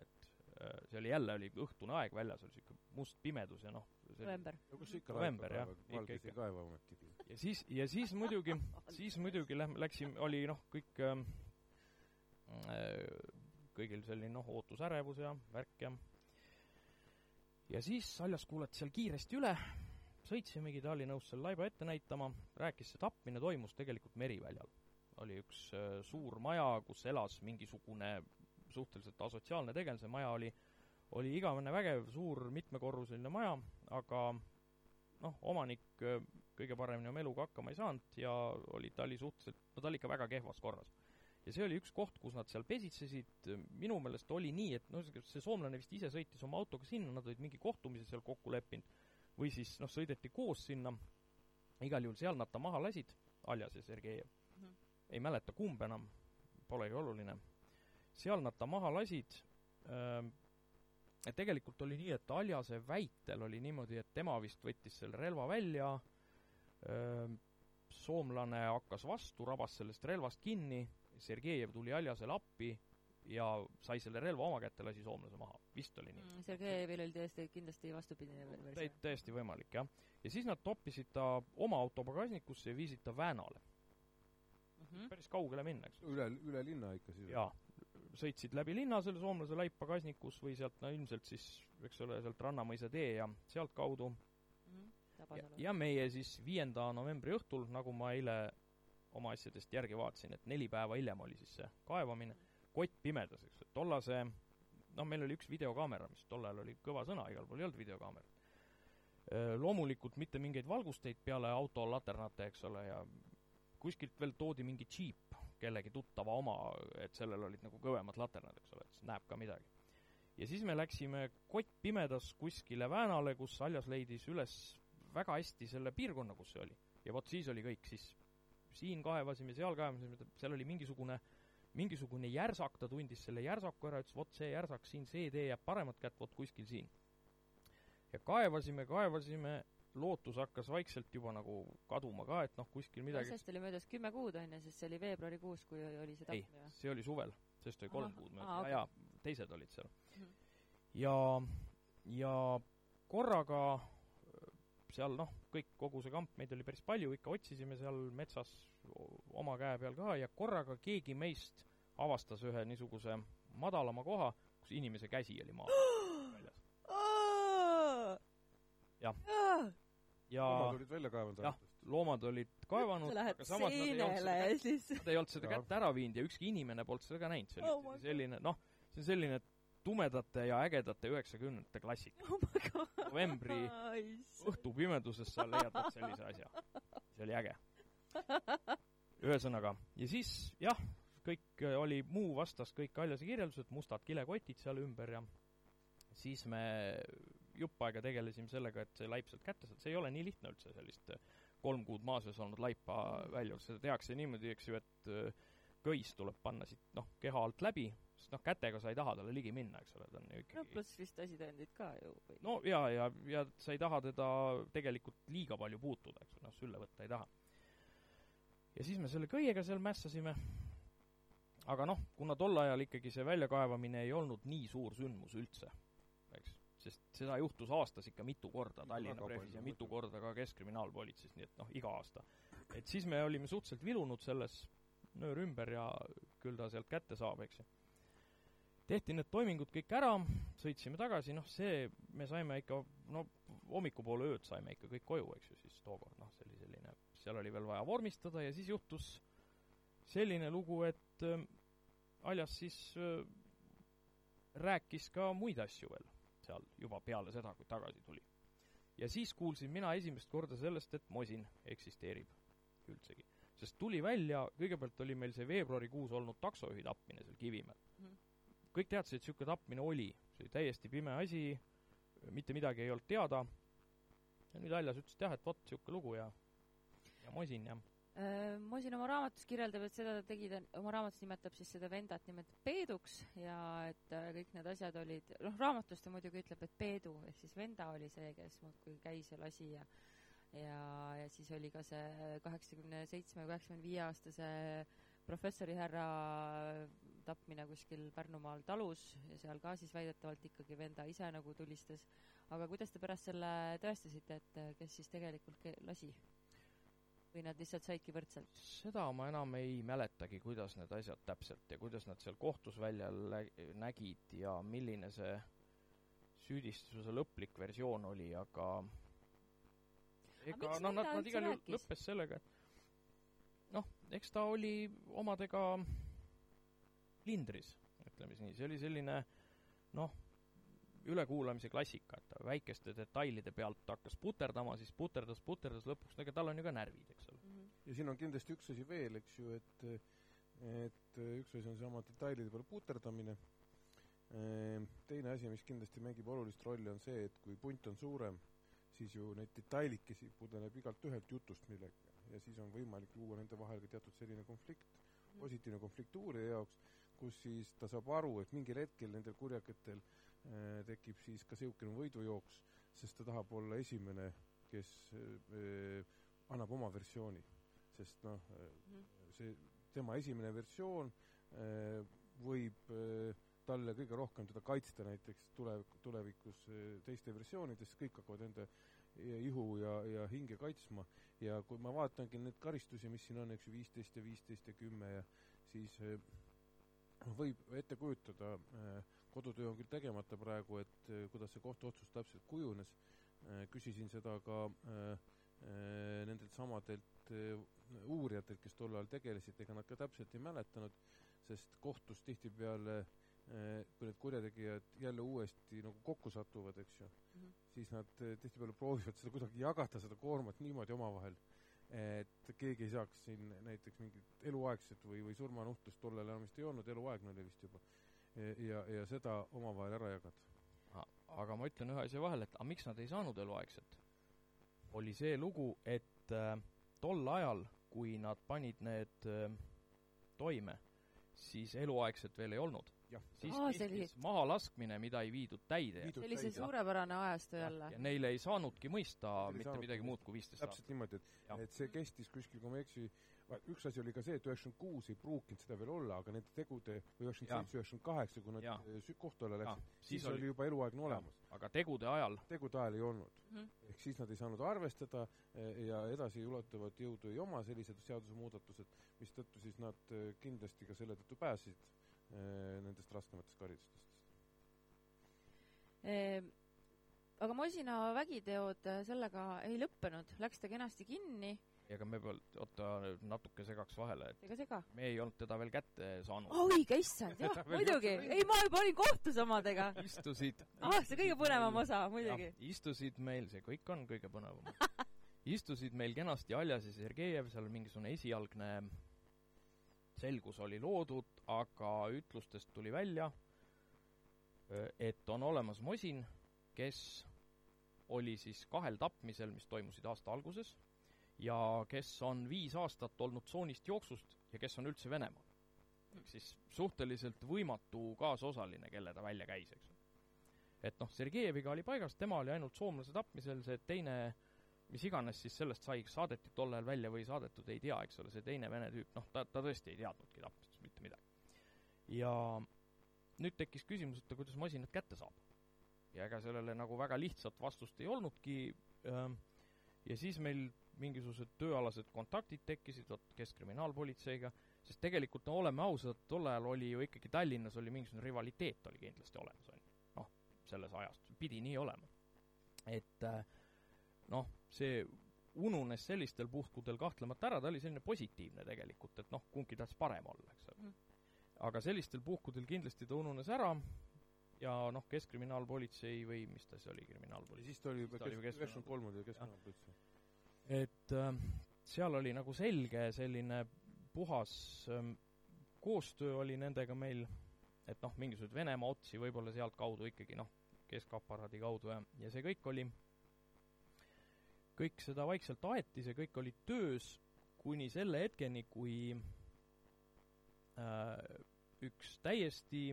C: et äh, see oli jälle, oli õhtune aeg väljas, oli niisugune must pimedus ja noh,
B: november.
A: no kus ikka
C: November, jah,
A: laipakaeva,
C: ikka,
A: valges ei kaeva ometi.
C: Ja siis, ja siis muidugi, siis muidugi lähme, läksime, oli noh, kõik ähm, äh, kõigil selline noh, ootusärevus ja värk ja ja siis Saljas kuulati seal kiiresti üle, sõitsimegi, ta oli nõus selle laiba ette näitama, rääkis, see tapmine toimus tegelikult Meriväljal. oli üks äh, suur maja, kus elas mingisugune suhteliselt asotsiaalne tegelane, see maja oli, oli igavene vägev, suur mitmekorruseline maja, aga noh, omanik äh, kõige paremini oma eluga hakkama ei saanud ja oli, ta oli suhteliselt, no ta oli ikka väga kehvas korras. ja see oli üks koht, kus nad seal pesitsesid, minu meelest oli nii, et noh, see soomlane vist ise sõitis oma autoga sinna, nad olid mingi kohtumise seal kokku leppinud, või siis noh, sõideti koos sinna, igal juhul seal nad ta maha lasid, Aljas ja Sergejev mm. -hmm. ei mäleta, kumb enam, polegi oluline. seal nad ta maha lasid äh,, et tegelikult oli nii, et Aljase väitel oli niimoodi, et tema vist võttis selle relva välja, soomlane hakkas vastu, rabas sellest relvast kinni, Sergejev tuli Aljasele appi ja sai selle relva oma kätte, lasi soomlase maha. vist oli nii.
B: Mm, Sergejevil oli täiesti, kindlasti vastupidine versioon.
C: täiesti võimalik, jah. ja siis nad toppisid ta oma auto pagasnikusse ja viisid ta Väänale.
B: Mhm.
C: päris kaugele minna, eks.
A: üle, üle linna ikka siis?
C: jaa. sõitsid läbi linna selle soomlase laip pagasnikus või sealt, no ilmselt siis, eks ole, sealt Rannamõisa tee ja sealtkaudu Ja,
B: Tabasalu.
C: ja meie siis viienda novembri õhtul, nagu ma eile oma asjadest järgi vaatasin, et neli päeva hiljem oli siis see kaevamine, kott pimedas, eks, et tollase noh, meil oli üks videokaamera, mis tol ajal oli kõva sõna, igal pool ei olnud videokaamerat. Loomulikult mitte mingeid valgusteid peale auto laternate, eks ole, ja kuskilt veel toodi mingi džiip, kellegi tuttava oma, et sellel olid nagu kõvemad laternad, eks ole, et siis näeb ka midagi. ja siis me läksime kott pimedas kuskile Väänale, kus Aljas leidis üles väga hästi selle piirkonna, kus see oli. ja vot siis oli kõik, siis siin kaevasime, seal kaevasime, seal oli mingisugune mingisugune järsak, ta tundis selle järsaku ära, ütles vot see järsak siin, see tee jääb paremat kätt, vot kuskil siin. ja kaevasime, kaevasime, lootus hakkas vaikselt juba nagu kaduma ka, et noh, kuskil midagi
B: sellest oli möödas kümme kuud, on ju, sest see oli veebruarikuus, kui oli see
C: ei
B: tapmine või?,
C: see oli suvel, sest oli kolm
B: Ahah,
C: kuud möödas
B: okei.
C: ja, ja teised olid seal
B: Mhm.
C: ja, ja korraga äh, seal noh, kõik, kogu see kamp, meid oli päris palju, ikka otsisime seal metsas oma käe peal ka ja korraga keegi meist avastas ühe niisuguse madalama koha, kus inimese käsi oli maa väljas. Jah. ja
A: omad olid välja kaevanud
C: jah, loomad olid kaevanud, aga samas nad ei olnud seda
B: siis
C: nad ei olnud seda kätt ära viinud ja ükski inimene polnud seda ka näinud, see
B: Oh
C: oli
B: God.
C: selline noh, see on selline tumedate ja ägedate üheksakümnendate klassika.
B: oh
C: novembri õhtupimeduses sa leiad vot sellise asja. see oli äge. ühesõnaga, ja siis jah, kõik äh, oli muu vastas kõik Aljase kirjeldused, mustad kilekotid seal ümber ja siis me jupp aega tegelesime sellega, et see laip sealt kätte saada, see ei ole nii lihtne üldse sellist äh, kolm kuud maa sees olnud laipa välja, seda tehakse niimoodi, eks ju, et äh, köis tuleb panna siit noh, keha alt läbi, sest noh, kätega sa ei taha talle ligi minna, eks ole, ta on ju
B: no
C: ikkagi
B: pluss vist asitõendid ka ju või
C: no ja, ja, ja sa ei taha teda tegelikult liiga palju puutuda, eks ole, noh, sülle võtta ei taha. ja siis me selle köiega seal mässasime, aga noh, kuna tol ajal ikkagi see väljakaevamine ei olnud nii suur sündmus üldse, eks, sest seda juhtus aastas ikka mitu korda Tallinna Prefis ja mitu korda ka Keskkriminaalpolitseis, nii et noh, iga aasta. et siis me olime suhteliselt vilunud selles, nöör ümber ja küll ta sealt kätte saab, eks ju. Tehti need toimingud kõik ära, sõitsime tagasi, noh see, me saime ikka, no hommikupoole ööd saime ikka kõik koju, eks ju, siis tookord, noh, see oli selline, seal oli veel vaja vormistada ja siis juhtus selline lugu, et äh, Aljas siis äh, rääkis ka muid asju veel seal juba peale seda, kui tagasi tuli. ja siis kuulsin mina esimest korda sellest, et mosin eksisteerib üldsegi. sest tuli välja, kõigepealt oli meil see veebruarikuus olnud taksojuhi tapmine seal Kivimäel. Kõik teadsid, et niisugune tapmine oli, see oli täiesti pime asi, mitte midagi ei olnud teada, ja nüüd Aljas ütles, et jah, et vot, niisugune lugu ja ja mosin ja
B: Äh, Mosin oma raamatus kirjeldab, et seda ta tegi, ta oma raamatus nimetab siis seda vendat nimetab Peeduks ja et äh, kõik need asjad olid, noh, raamatus ta muidugi ütleb, et Peedu ehk siis venda oli see, kes muudkui käis ja lasi ja ja, ja siis oli ka see kaheksakümne seitsme, kaheksakümne viie aastase professori härra tapmine kuskil Pärnumaal talus ja seal ka siis väidetavalt ikkagi venda ise nagu tulistas. aga kuidas te pärast selle tõestasite, et äh, kes siis tegelikult lasi? või nad lihtsalt saidki võrdselt?
C: seda ma enam ei mäletagi, kuidas need asjad täpselt ja kuidas nad seal kohtus välja nägid ja milline see süüdistuse lõplik versioon oli, aga ega noh, nad, nad igal juhul lõppes sellega, et noh, eks ta oli omadega lindris, ütleme siis nii, see oli selline noh, ülekuulamise klassika, et ta väikeste detailide pealt hakkas puterdama, siis puterdas, puterdas, lõpuks, no ega tal on ju ka närvid, eks ole.
A: ja siin on kindlasti üks asi veel, eks ju, et et üks asi on seesama detailide peale puterdamine, teine asi, mis kindlasti mängib olulist rolli, on see, et kui punt on suurem, siis ju neid detailikesi pudeneb igalt ühelt jutust millegagi ja siis on võimalik luua nende vahel ka teatud selline konflikt, positiivne konflikt uurija jaoks, kus siis ta saab aru, et mingil hetkel nendel kurjaketel äh, tekib siis ka niisugune võidujooks, sest ta tahab olla esimene, kes äh, annab oma versiooni. sest noh äh,, see tema esimene versioon võib talle kõige rohkem teda kaitsta näiteks tulevik, tulevikus teiste versioonides, kõik hakkavad enda ihu ja, ja hinge kaitsma ja kui ma vaatangi neid karistusi, mis siin on, eks ju, viisteist ja viisteist ja kümme ja siis võib ette kujutada äh,, kodutöö on küll tegemata praegu, et äh, kuidas see kohtuotsus täpselt kujunes äh,, küsisin seda ka nendelt samadelt uurijatelt, kes tol ajal tegelesid, ega nad ka täpselt ei mäletanud, sest kohtus tihtipeale kui need kurjategijad jälle uuesti nagu kokku satuvad, eks ju mm. -hmm. siis nad tihtipeale proovivad seda kuidagi jagada, seda koormat niimoodi omavahel, et keegi ei saaks siin näiteks mingit eluaegset või, või surmanuhtlust, tollal enam vist ei olnud, eluaegne oli vist juba, ja, ja seda omavahel ära jagada.
C: aga ma ütlen ühe asja vahele, et aga miks nad ei saanud eluaegset? oli see lugu, et äh, tol ajal, kui nad panid need äh, toime, siis eluaegset veel ei olnud.
A: Jah,
C: siis
B: Aa, oli-
C: kehtis mahalastmine, mida ei viidud täide.
B: See oli see suurepärane ajastu jälle.
C: ja neile ei saanudki mõista
A: ei
C: mitte
A: saanudki
C: midagi muud kui viisteist aastat.
A: täpselt niimoodi, et et see kestis kuskil, kui ma ei eksi, üks asi oli ka see, et üheksakümmend kuus ei pruukinud seda veel olla, aga nende tegude, või üheksakümmend seitse, üheksakümmend kaheksa, kui nad eh, kohtu alla läksid, siis oli juba eluaegne olemas.
C: aga tegude ajal?
A: Tegude ajal ei olnud.
B: Mhm.
A: ehk siis nad ei saanud arvestada eh, ja edasiulatuvat jõudu ei oma sellised seadusemuudatused, mistõttu siis nad eh, kindlasti ka selle tõttu pääsesid nendest raskematest karistustest.
B: Ehm, aga Mosina vägiteod äh, sellega ei lõppenud, läks ta kenasti kinni,
C: ega me peal, oota, natuke segaks vahele, et
B: ega sega?
C: me ei olnud teda veel kätte saanud.
B: õige issand, jah, muidugi, ei ma juba olin kohtus omadega.
C: istusid
B: ah, see kõige põnevam osa, muidugi.
C: istusid meil, see kõik on kõige põnevam istusid meil kenasti Aljas ja Sergejev, seal mingisugune esialgne selgus oli loodud, aga ütlustest tuli välja, et on olemas Mosin, kes oli siis kahel tapmisel, mis toimusid aasta alguses, ja kes on viis aastat olnud tsoonist jooksust ja kes on üldse Venemaal. ehk siis suhteliselt võimatu kaasosaline, kelle ta välja käis, eks. et noh, Sergejeviga oli paigas, tema oli ainult soomlase tapmisel, see teine mis iganes siis sellest sai, kas saadeti tol ajal välja või ei saadetud, ei tea, eks ole, see teine vene tüüp, noh, ta, ta tõesti ei teadnudki tapmistest mitte midagi. ja nüüd tekkis küsimus, et kuidas masinad kätte saab. ja ega sellele nagu väga lihtsat vastust ei olnudki ähm, ja siis meil mingisugused tööalased kontaktid tekkisid, vot Keskkriminaalpolitseiga, sest tegelikult no oleme ausad, tol ajal oli ju ikkagi Tallinnas oli mingisugune rivaliteet oli kindlasti olemas, on ju. noh, selles ajast, pidi nii olema. et äh, noh, see ununes sellistel puhkudel kahtlemata ära, ta oli selline positiivne tegelikult, et noh, kumbki tahtis parem olla, eks ole mm.. aga sellistel puhkudel kindlasti ta ununes ära ja noh, Keskkriminaalpolitsei või mis ta siis oli, kriminaalpolitsei?
A: siis ta oli juba üheksakümmend kolm oli Keskkriminaalpolitsei.
C: et äh, seal oli nagu selge selline puhas äh, koostöö oli nendega meil, et noh, mingisuguseid Venemaa otsi võib-olla sealtkaudu ikkagi noh, keskaparaadi kaudu ja, ja see kõik oli kõik seda vaikselt aeti, see kõik oli töös kuni selle hetkeni, kui äh, üks täiesti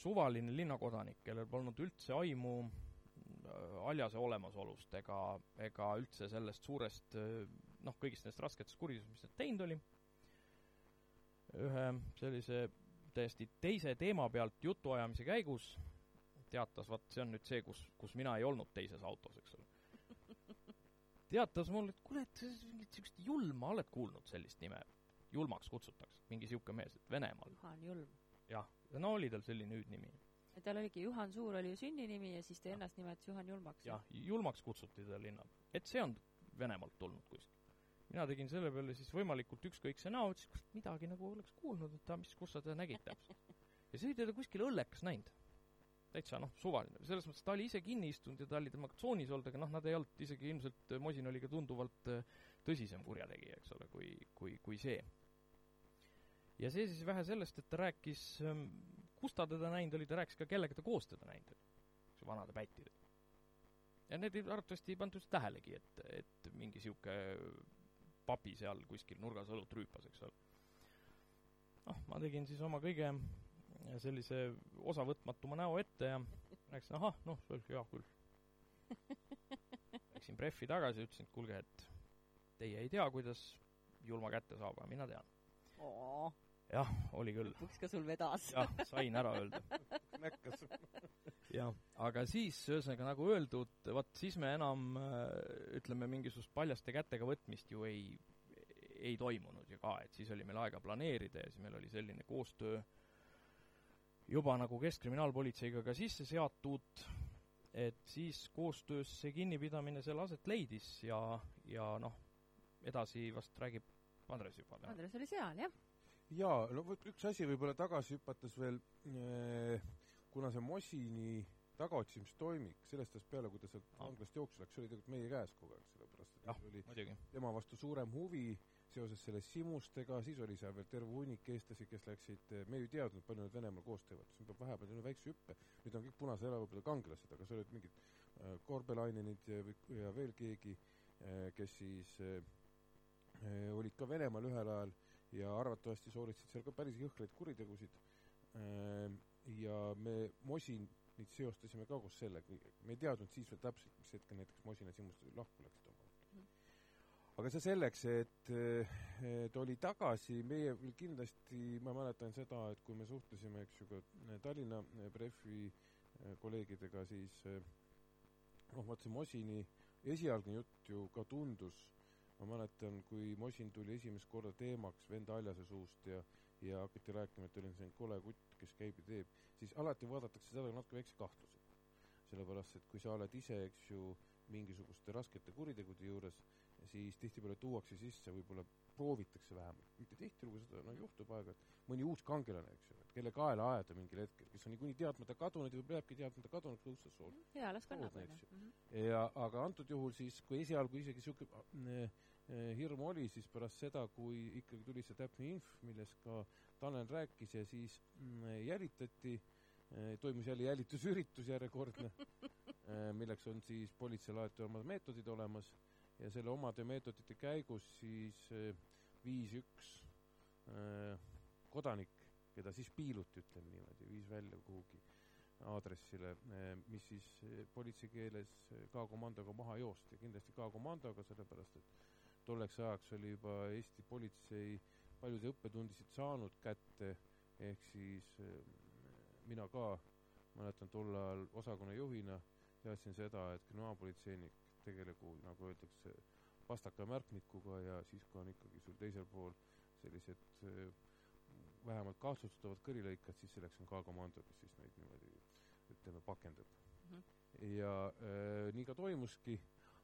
C: suvaline linnakodanik, kellel polnud üldse aimu äh, Aljase olemasolust ega, ega üldse sellest suurest äh, noh, kõigist nendest rasketest kuritegudest, mis ta teinud oli, ühe sellise täiesti teise teema pealt jutuajamise käigus teatas, vaat see on nüüd see, kus, kus mina ei olnud teises autos, eks ole teatas mulle, et kuule, et mingit niisugust julma, oled kuulnud sellist nime? julmaks kutsutakse, mingi niisugune mees, et Venemaal.
B: Juhan Julm.
C: jah, no oli tal selline hüüdnimi.
B: et tal oligi Juhan Suur oli ju sünninimi ja siis ta ennast nimetas Juhan Julmaks.
C: jah, julmaks kutsuti teda linna. et see on Venemaalt tulnud kuskilt. mina tegin selle peale siis võimalikult ükskõikse näo, ütlesin, kust midagi nagu oleks kuulnud, et mis, kus sa teda nägid täpselt. ja siis oli teda kuskil õllekas näinud täitsa noh, suvaline, selles mõttes ta oli ise kinni istunud ja ta oli temaga tsoonis olnud, aga noh, nad ei olnud isegi ilmselt, Mosin oli ka tunduvalt äh, tõsisem kurjategija, eks ole, kui, kui, kui see. ja see siis vähe sellest, et ta rääkis, ähm, kus ta teda näinud oli, ta rääkis ka, kellega ta koos teda näinud oli, vanade pättidega. ja need arvatavasti ei pandud tähelegi, et, et mingi sihuke papi seal kuskil nurgas õlut rüüpas, eks ole. noh, ma tegin siis oma kõige sellise osavõtmatuma näo ette ja rääkisin, ahah, noh, see oli hea küll. Läksin Prefi tagasi, ütlesin, et kuulge, et teie ei tea, kuidas julma kätte saab, aga mina tean. jah, oli küll.
B: lõpuks ka sul vedas.
C: jah, sain ära öelda.
A: näkkas.
C: jah, aga siis, ühesõnaga nagu öeldud, vot siis me enam ütleme, mingisugust paljaste kätega võtmist ju ei, ei toimunud ju ka, et siis oli meil aega planeerida ja siis meil oli selline koostöö äh, juba nagu Keskkriminaalpolitseiga ka sisse seatud, et siis koostöös see kinnipidamine seal aset leidis ja, ja noh, edasi vast räägib Andres juba.
B: Andres oli seal, jah.
A: jaa, no vot üks asi võib-olla tagasi hüpates veel, eh, kuna see Mosini tagaotsimistoimik sellest ajast peale, kui ta sealt vanglast jooksu läks, see oli tegelikult meie käes kogu aeg, sellepärast et
C: ja,
A: oli
C: muidugi.
A: tema vastu suurem huvi seoses selle Simustega, siis oli seal veel terve hunnik eestlasi, kes läksid, me ju ei teadnud, palju nad Venemaal koos teevad, siis peab vahepeal teinud väikse hüppe, nüüd on kõik punase elavõpede kangelased, aga seal olid mingid äh, Korbelainenid ja, ja veel keegi äh,, kes siis äh, olid ka Venemaal ühel ajal ja arvatavasti sooritasid seal ka päris jõhkraid kuritegusid. Äh,, ja me Mosinit seostasime ka koos sellega, me ei teadnud siis veel täpselt, mis hetkel näiteks Mosin ja Simust lahku läksid aga see selleks, et, et oli tagasi, meie kindlasti, ma mäletan seda, et kui me suhtlesime, eks ju, ka Tallinna Prefi kolleegidega, siis noh, vaat see Mosini esialgne jutt ju ka tundus, ma mäletan, kui Mosin tuli esimest korda teemaks venda Aljase suust ja ja hakati rääkima, et oli selline kole kutt, kes käib ja teeb, siis alati vaadatakse seda natuke väikse kahtlusega. sellepärast, et kui sa oled ise, eks ju, mingisuguste raskete kuritegude juures, siis tihtipeale tuuakse sisse, võib-olla proovitakse vähemalt, mitte tihtilugu seda, no juhtub aeg-ajalt, mõni uus kangelane, eks ju, et kelle kaela ajada mingil hetkel, kes on niikuinii teadmata kadunud ja peabki teadmata kadunud õudses soos.
B: jaa, las kannab, on ju.
A: ja aga antud juhul siis, kui esialgu isegi niisugune äh, äh, hirm oli, siis pärast seda, kui ikkagi tuli see täpne inf, millest ka Tanel rääkis ja siis mm, jälitati äh,, toimus jälle jälitusüritus järjekordne milleks on siis politseil alati omad meetodid olemas ja selle omade meetodite käigus siis eh, viis üks eh, kodanik, keda siis piiluti, ütleme niimoodi, viis välja kuhugi aadressile, mis siis politsei keeles K-komandoga maha joosti, kindlasti K-komandoga, sellepärast et tolleks ajaks oli juba Eesti politsei paljusid õppetundisid saanud kätte, ehk siis mina ka mäletan tol ajal osakonna juhina teadsin seda, et kriminaalpolitseinik tegelegu, nagu öeldakse, pastaka märkmikuga ja siis, kui on ikkagi sul teisel pool sellised vähemalt kahtlustatavad kõrilõikad, siis selleks on ka komando, kes siis neid niimoodi ütleme, pakendab mm. -hmm. ja äh, nii ka toimuski,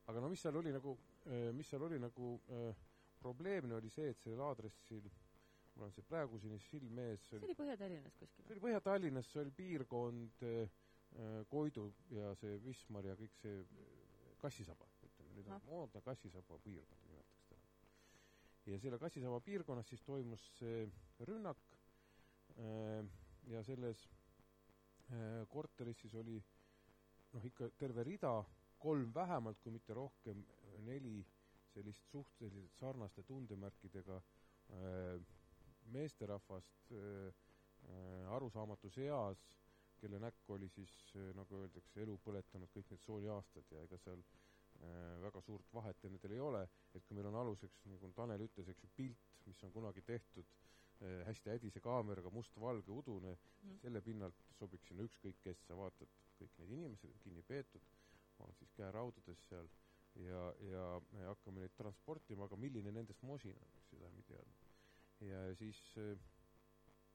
A: aga no mis seal oli nagu äh,, mis seal oli nagu äh, probleemne, oli see, et sellel aadressil mul on see praegu siin silm ees.
B: see oli Põhja-Tallinnas kuskil?
A: see oli Põhja-Tallinnas, see oli piirkond äh, Koidu ja see Wismar ja kõik see kassisaba, ütleme, nüüd on moodne kassisaba piirkond, nimetaks teda. ja selle kassisaba piirkonnas siis toimus see rünnak äh, ja selles äh, korteris siis oli noh, ikka terve rida, kolm vähemalt, kui mitte rohkem, neli sellist suhteliselt sarnaste tundemärkidega äh, meesterahvast arusaamatus eas, kelle näkk oli siis, nagu öeldakse, elu põletanud kõik need sooliaastad ja ega seal väga suurt vahet nendel ei ole, et kui meil on aluseks, nagu Tanel ütles, eks ju, pilt, mis on kunagi tehtud hästi hädise kaameraga, mustvalge, udune mm., selle pinnalt sobiks sinna ükskõik kes, sa vaatad, kõik need inimesed on kinni peetud, on siis käeraudades seal ja, ja me hakkame neid transportima, aga milline nendest mosin on, eks seda me ei teadnud ja siis äh,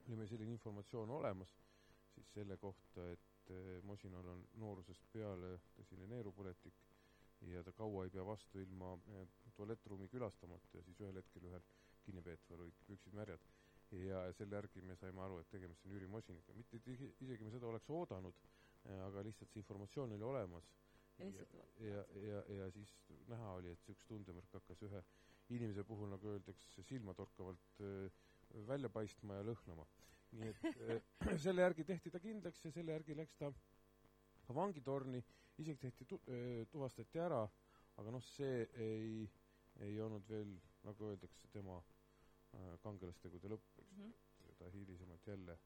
A: oli meil selline informatsioon olemas siis selle kohta, et äh, Mosinal on noorusest peale tõsine neerupõletik ja ta kaua ei pea vastu ilma äh, tualettruumi külastamata ja siis ühel hetkel ühel kinnipeetaval olid püksid märjad. ja selle järgi me saime aru, et tegemist on Jüri Mosiniga, mitte isegi me seda oleks oodanud, aga lihtsalt see informatsioon oli olemas. ja, ja, ja, ja siis näha oli, et see üks tundemärk hakkas ühe inimese puhul, nagu öeldakse, silmatorkavalt välja paistma ja lõhnama. Nii et selle järgi tehti ta kindlaks ja selle järgi läks ta ka vangitorni, isegi tehti tu-, tuvastati ära, aga noh, see ei, ei olnud veel, nagu öeldakse, tema kangelastegude lõpp, eks mm. -hmm. ta hilisemalt jälle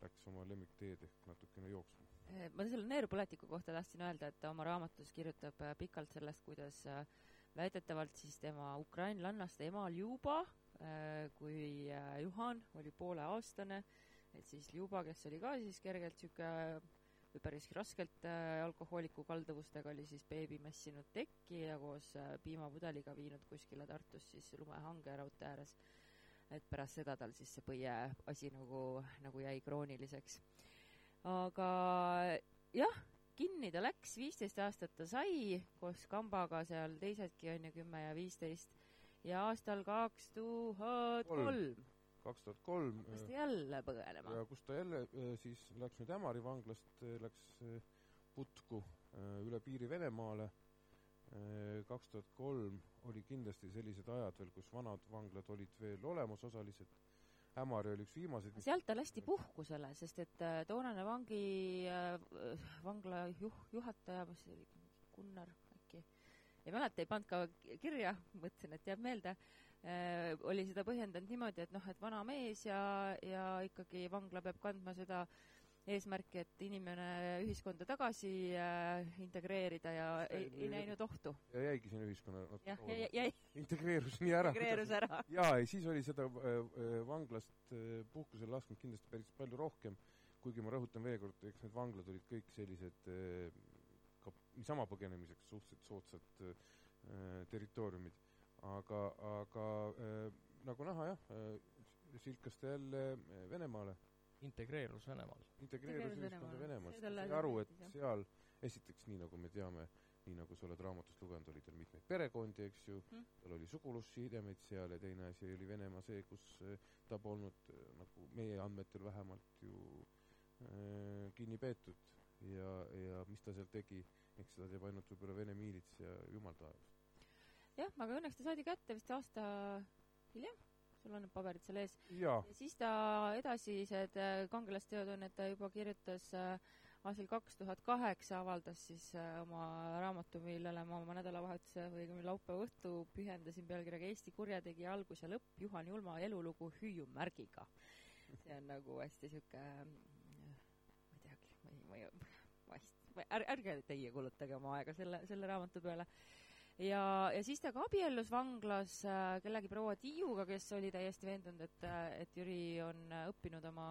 A: läks oma lemmikteed ehk natukene jooksma.
B: ma selle neerupõletiku kohta tahtsin öelda, et ta oma raamatus kirjutab pikalt sellest, kuidas väidetavalt siis tema ukrainlannaste ema Ljuba, kui äh, Juhan oli pooleaastane, et siis Ljuba, kes oli ka siis kergelt niisugune või päris raskelt äh, alkohooliku kalduvustega, oli siis beebi mässinud tekki ja koos piimapudeliga viinud kuskile Tartus siis lumehange raudtee ääres. et pärast seda tal siis see põie asi nagu, nagu jäi krooniliseks. aga jah, kinni ta läks, viisteist aastat ta sai koos kambaga seal teisedki on ju kümme ja viisteist ja aastal kaks tuhat kolm.
A: kaks tuhat kolm.
B: hakkas ta jälle põgenema.
A: ja kus ta jälle äh, siis läks nüüd Ämari vanglast, äh, läks äh, putku üle piiri Venemaale. kaks tuhat kolm oli kindlasti sellised ajad veel, kus vanad vanglad olid veel olemas osaliselt Ämari oli üks viimaseid.
B: sealt ta lasti puhkusele, sest et äh, toonane vangi äh,, vangla juh-, juhataja, mis see oli, Gunnar ei mäleta, ei pannud ka kirja, mõtlesin, et jääb meelde äh,, oli seda põhjendanud niimoodi, et noh, et vana mees ja, ja ikkagi vangla peab kandma seda eesmärki, et inimene ühiskonda tagasi äh, integreerida ja ei, ei näinud ohtu.
A: ja jäigi sinna ühiskonna
B: jah, jäi.
A: integreerus nii ära.
B: integreerus ära.
A: jaa, ei siis oli seda äh, äh, vanglast äh, puhkusele lasknud kindlasti päris palju rohkem, kuigi ma rõhutan veel kord, eks need vanglad olid kõik sellised äh, niisama põgenemiseks suhteliselt soodsad äh, territooriumid. aga, aga äh, nagu näha jah äh,, silkas ta jälle äh, Venemaale
C: integreerus Venemaal.
A: integreerus ühiskonda Venemaal, sai aru, et seal esiteks, nii nagu me teame, nii nagu sa oled raamatust lugenud, oli tal mitmeid perekondi, eks ju mm., tal oli sugulussidemeid seal ja teine asi oli Venemaa see, kus eh, ta polnud, eh, nagu meie andmetel vähemalt ju äh, kinni peetud ja, ja mis ta seal tegi, eks seda teeb ainult võib-olla Vene miilits ja jumal taevas.
B: jah, aga õnneks ta saadi kätte vist aasta hiljem sul on need paberid seal ees.
A: ja
B: siis ta edasised äh, kangelasteod on, et ta juba kirjutas äh, aastal kaks tuhat kaheksa avaldas siis äh, oma raamatu, millele ma oma nädalavahetuse või laupäeva õhtu pühendasin pealkirjaga Eesti kurjategija algus ja lõpp, Juhan Julma elulugu hüüumärgiga. see on nagu hästi sihuke, ma ei teagi, ma ei, ma ei, ma hästi, ärge, ärge teie kulutage oma aega selle, selle raamatu peale. ja, ja siis ta ka abiellus vanglas äh, kellegi proua Tiiuga, kes oli täiesti veendunud, et, et Jüri on õppinud oma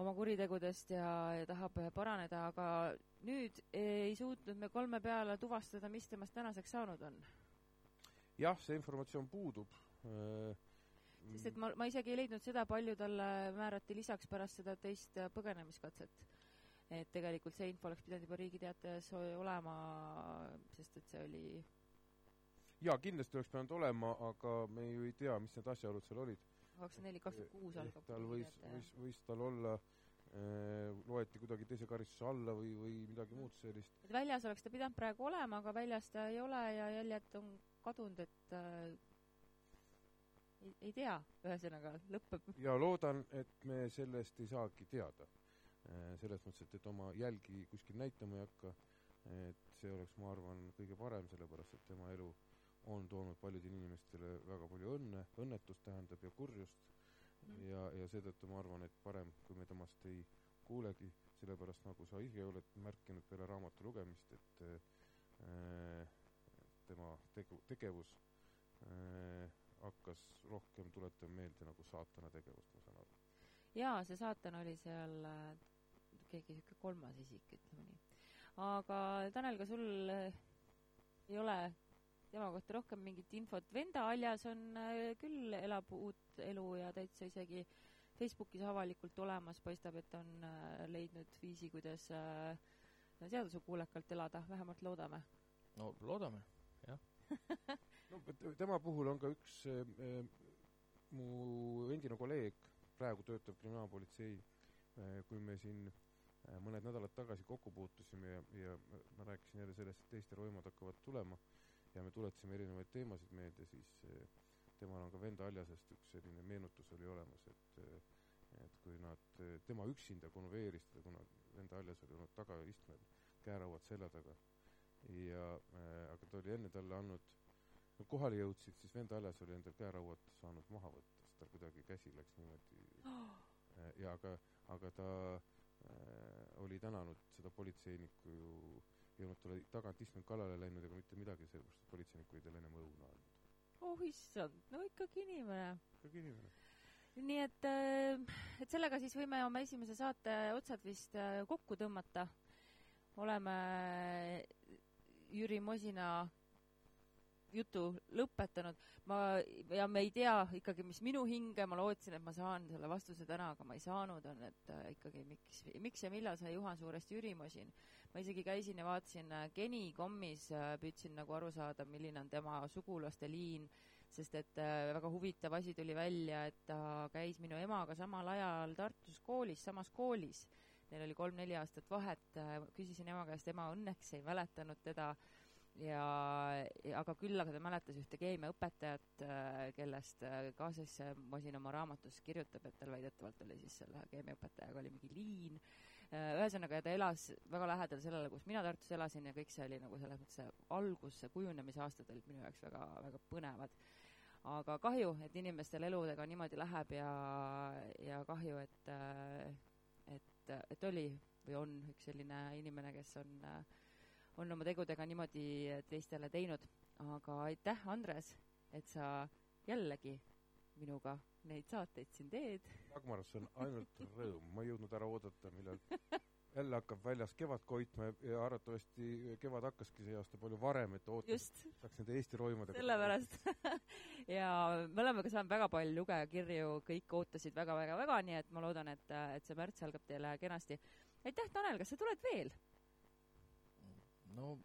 B: oma kuritegudest ja, ja tahab paraneda, aga nüüd ei suutnud me kolme peale tuvastada, mis temast tänaseks saanud on.
A: jah, see informatsioon puudub äh,
B: sest et ma, ma isegi ei leidnud seda, palju talle määrati lisaks pärast seda teist põgenemiskatset. Et tegelikult see info oleks pidanud juba Riigi Teatajas olema, sest et see oli
A: jaa, kindlasti oleks pidanud olema, aga me ju ei tea, mis need asjaolud seal olid.
B: kakskümmend neli, kakskümmend kuus algab.
A: tal võis, võis, võis tal olla äh, loeti kuidagi teise karistuse alla või, või midagi muud sellist.
B: et väljas oleks ta pidanud praegu olema, aga väljas ta ei ole ja jäljed on kadunud, et äh, ei, ei tea, ühesõnaga lõpeb.
A: ja loodan, et me sellest ei saagi teada. Äh, selles mõttes, et, et oma jälgi kuskil näitama ei hakka, et see oleks, ma arvan, kõige parem, sellepärast et tema elu on toonud paljudele inimestele väga palju õnne, õnnetust tähendab, ja kurjust mm. ja, ja seetõttu ma arvan, et parem, kui me temast ei kuulegi, sellepärast nagu sa ise oled märkinud peale raamatu lugemist, et äh, tema tegu, tegevus äh, hakkas rohkem tuletama meelde nagu saatana tegevust, ma saan aru.
B: jaa, see saatan oli seal äh, keegi niisugune kolmas isik, ütleme nii. aga Tanel, ka sul äh, ei ole tema kohta rohkem mingit infot, venda Aljas on äh, küll, elab uut elu ja täitsa isegi Facebookis avalikult olemas, paistab, et on leidnud viisi, kuidas seadusekuulekalt elada, vähemalt loodame.
C: no loodame, jah
A: no tema puhul on ka üks äh, mu endine kolleeg, praegu töötab kriminaalpolitsei äh,, kui me siin mõned nädalad tagasi kokku puutusime ja, ja ma rääkisin jälle sellest, et Eesti roimad hakkavad tulema ja me tuletasime erinevaid teemasid meelde, siis äh, temal on ka Venda Aljasest üks selline meenutus oli olemas, et äh, et kui nad, äh, tema üksinda konveeris teda, kuna Venda Aljas oli olnud tagaistmel, käerauad selja taga, ja äh, aga ta oli enne talle andnud kui kohale jõudsid, siis vend Aljas oli endal käerauad saanud maha võtta, sest tal kuidagi käsi läks niimoodi. Ja aga, aga ta äh, oli tänanud seda politseinikku ju, ei olnud talle tagant istmelt kallale läinud ega mitte midagi, sellepärast et politseinik oli talle ennem õuna andnud.
B: oh issand, no ikkagi inimene.
A: ikkagi inimene.
B: nii et, äh, et sellega siis võime oma esimese saate otsad vist äh, kokku tõmmata. oleme Jüri Mosina jutu lõpetanud. ma, ja me ei tea ikkagi, mis minu hinge, ma lootsin, et ma saan selle vastuse täna, aga ma ei saanud, on, et äh, ikkagi miks, miks ja millal sai Juhan Suurest Jüri Mosin. ma isegi käisin ja vaatasin äh, Geni.com'is äh,, püüdsin nagu aru saada, milline on tema sugulaste liin, sest et äh, väga huvitav asi tuli välja, et ta käis minu emaga samal ajal Tartus koolis, samas koolis. Neil oli kolm-neli aastat vahet, äh, küsisin ema käest, ema õnneks ei mäletanud teda äh, ja, aga küll aga ta mäletas ühte keemiaõpetajat, äh, kellest äh, ka siis Mosin oma raamatus kirjutab, et tal väidetavalt oli siis selle keemiaõpetajaga oli mingi liin. Äh, ühesõnaga, ta elas väga lähedal sellele, kus mina Tartus elasin ja kõik see oli nagu selles mõttes algus, see kujunemisaastatel minu jaoks väga, väga põnevad. aga kahju, et inimestel eludega niimoodi läheb ja, ja kahju, et, et, et oli või on üks selline inimene, kes on äh, on oma tegudega niimoodi teistele teinud. aga aitäh, Andres, et sa jällegi minuga neid saateid siin teed.
A: Dagmar, see on ainult rõõm, ma ei jõudnud ära oodata, millal jälle hakkab väljas kevad koitma ja arvatavasti kevad hakkaski see aasta palju varem, et ootas, saaks nende Eesti roimadega.
B: sellepärast ja me oleme ka saanud väga palju lugejakirju, kõik ootasid väga-väga-väga, nii et ma loodan, et, et see märts algab teile kenasti. aitäh, Tanel, kas sa tuled veel?
C: No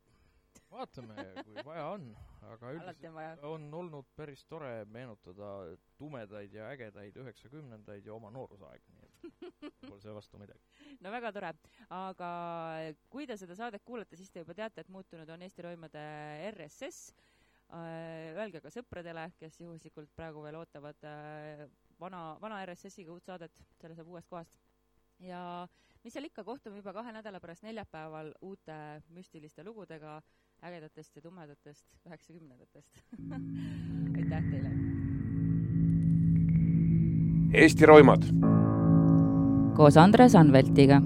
C: vaatame, kui vaja on, aga üldiselt on olnud päris tore meenutada tumedaid ja ägedaid üheksakümnendaid ja oma noorusaega, nii et pole selle vastu midagi.
B: no väga tore, aga kui te seda saadet kuulate, siis te juba teate, et muutunud on Eesti Roimade RSS. Äh, öelge ka sõpradele, kes juhuslikult praegu veel ootavad äh, vana, vana RSS-iga uut saadet, selle saab uuest kohast. Ja mis seal ikka, kohtume juba kahe nädala pärast neljapäeval uute müstiliste lugudega ägedatest ja tumedatest üheksakümnendatest aitäh teile!
A: Eesti roimad.
B: koos Andres Anveltiga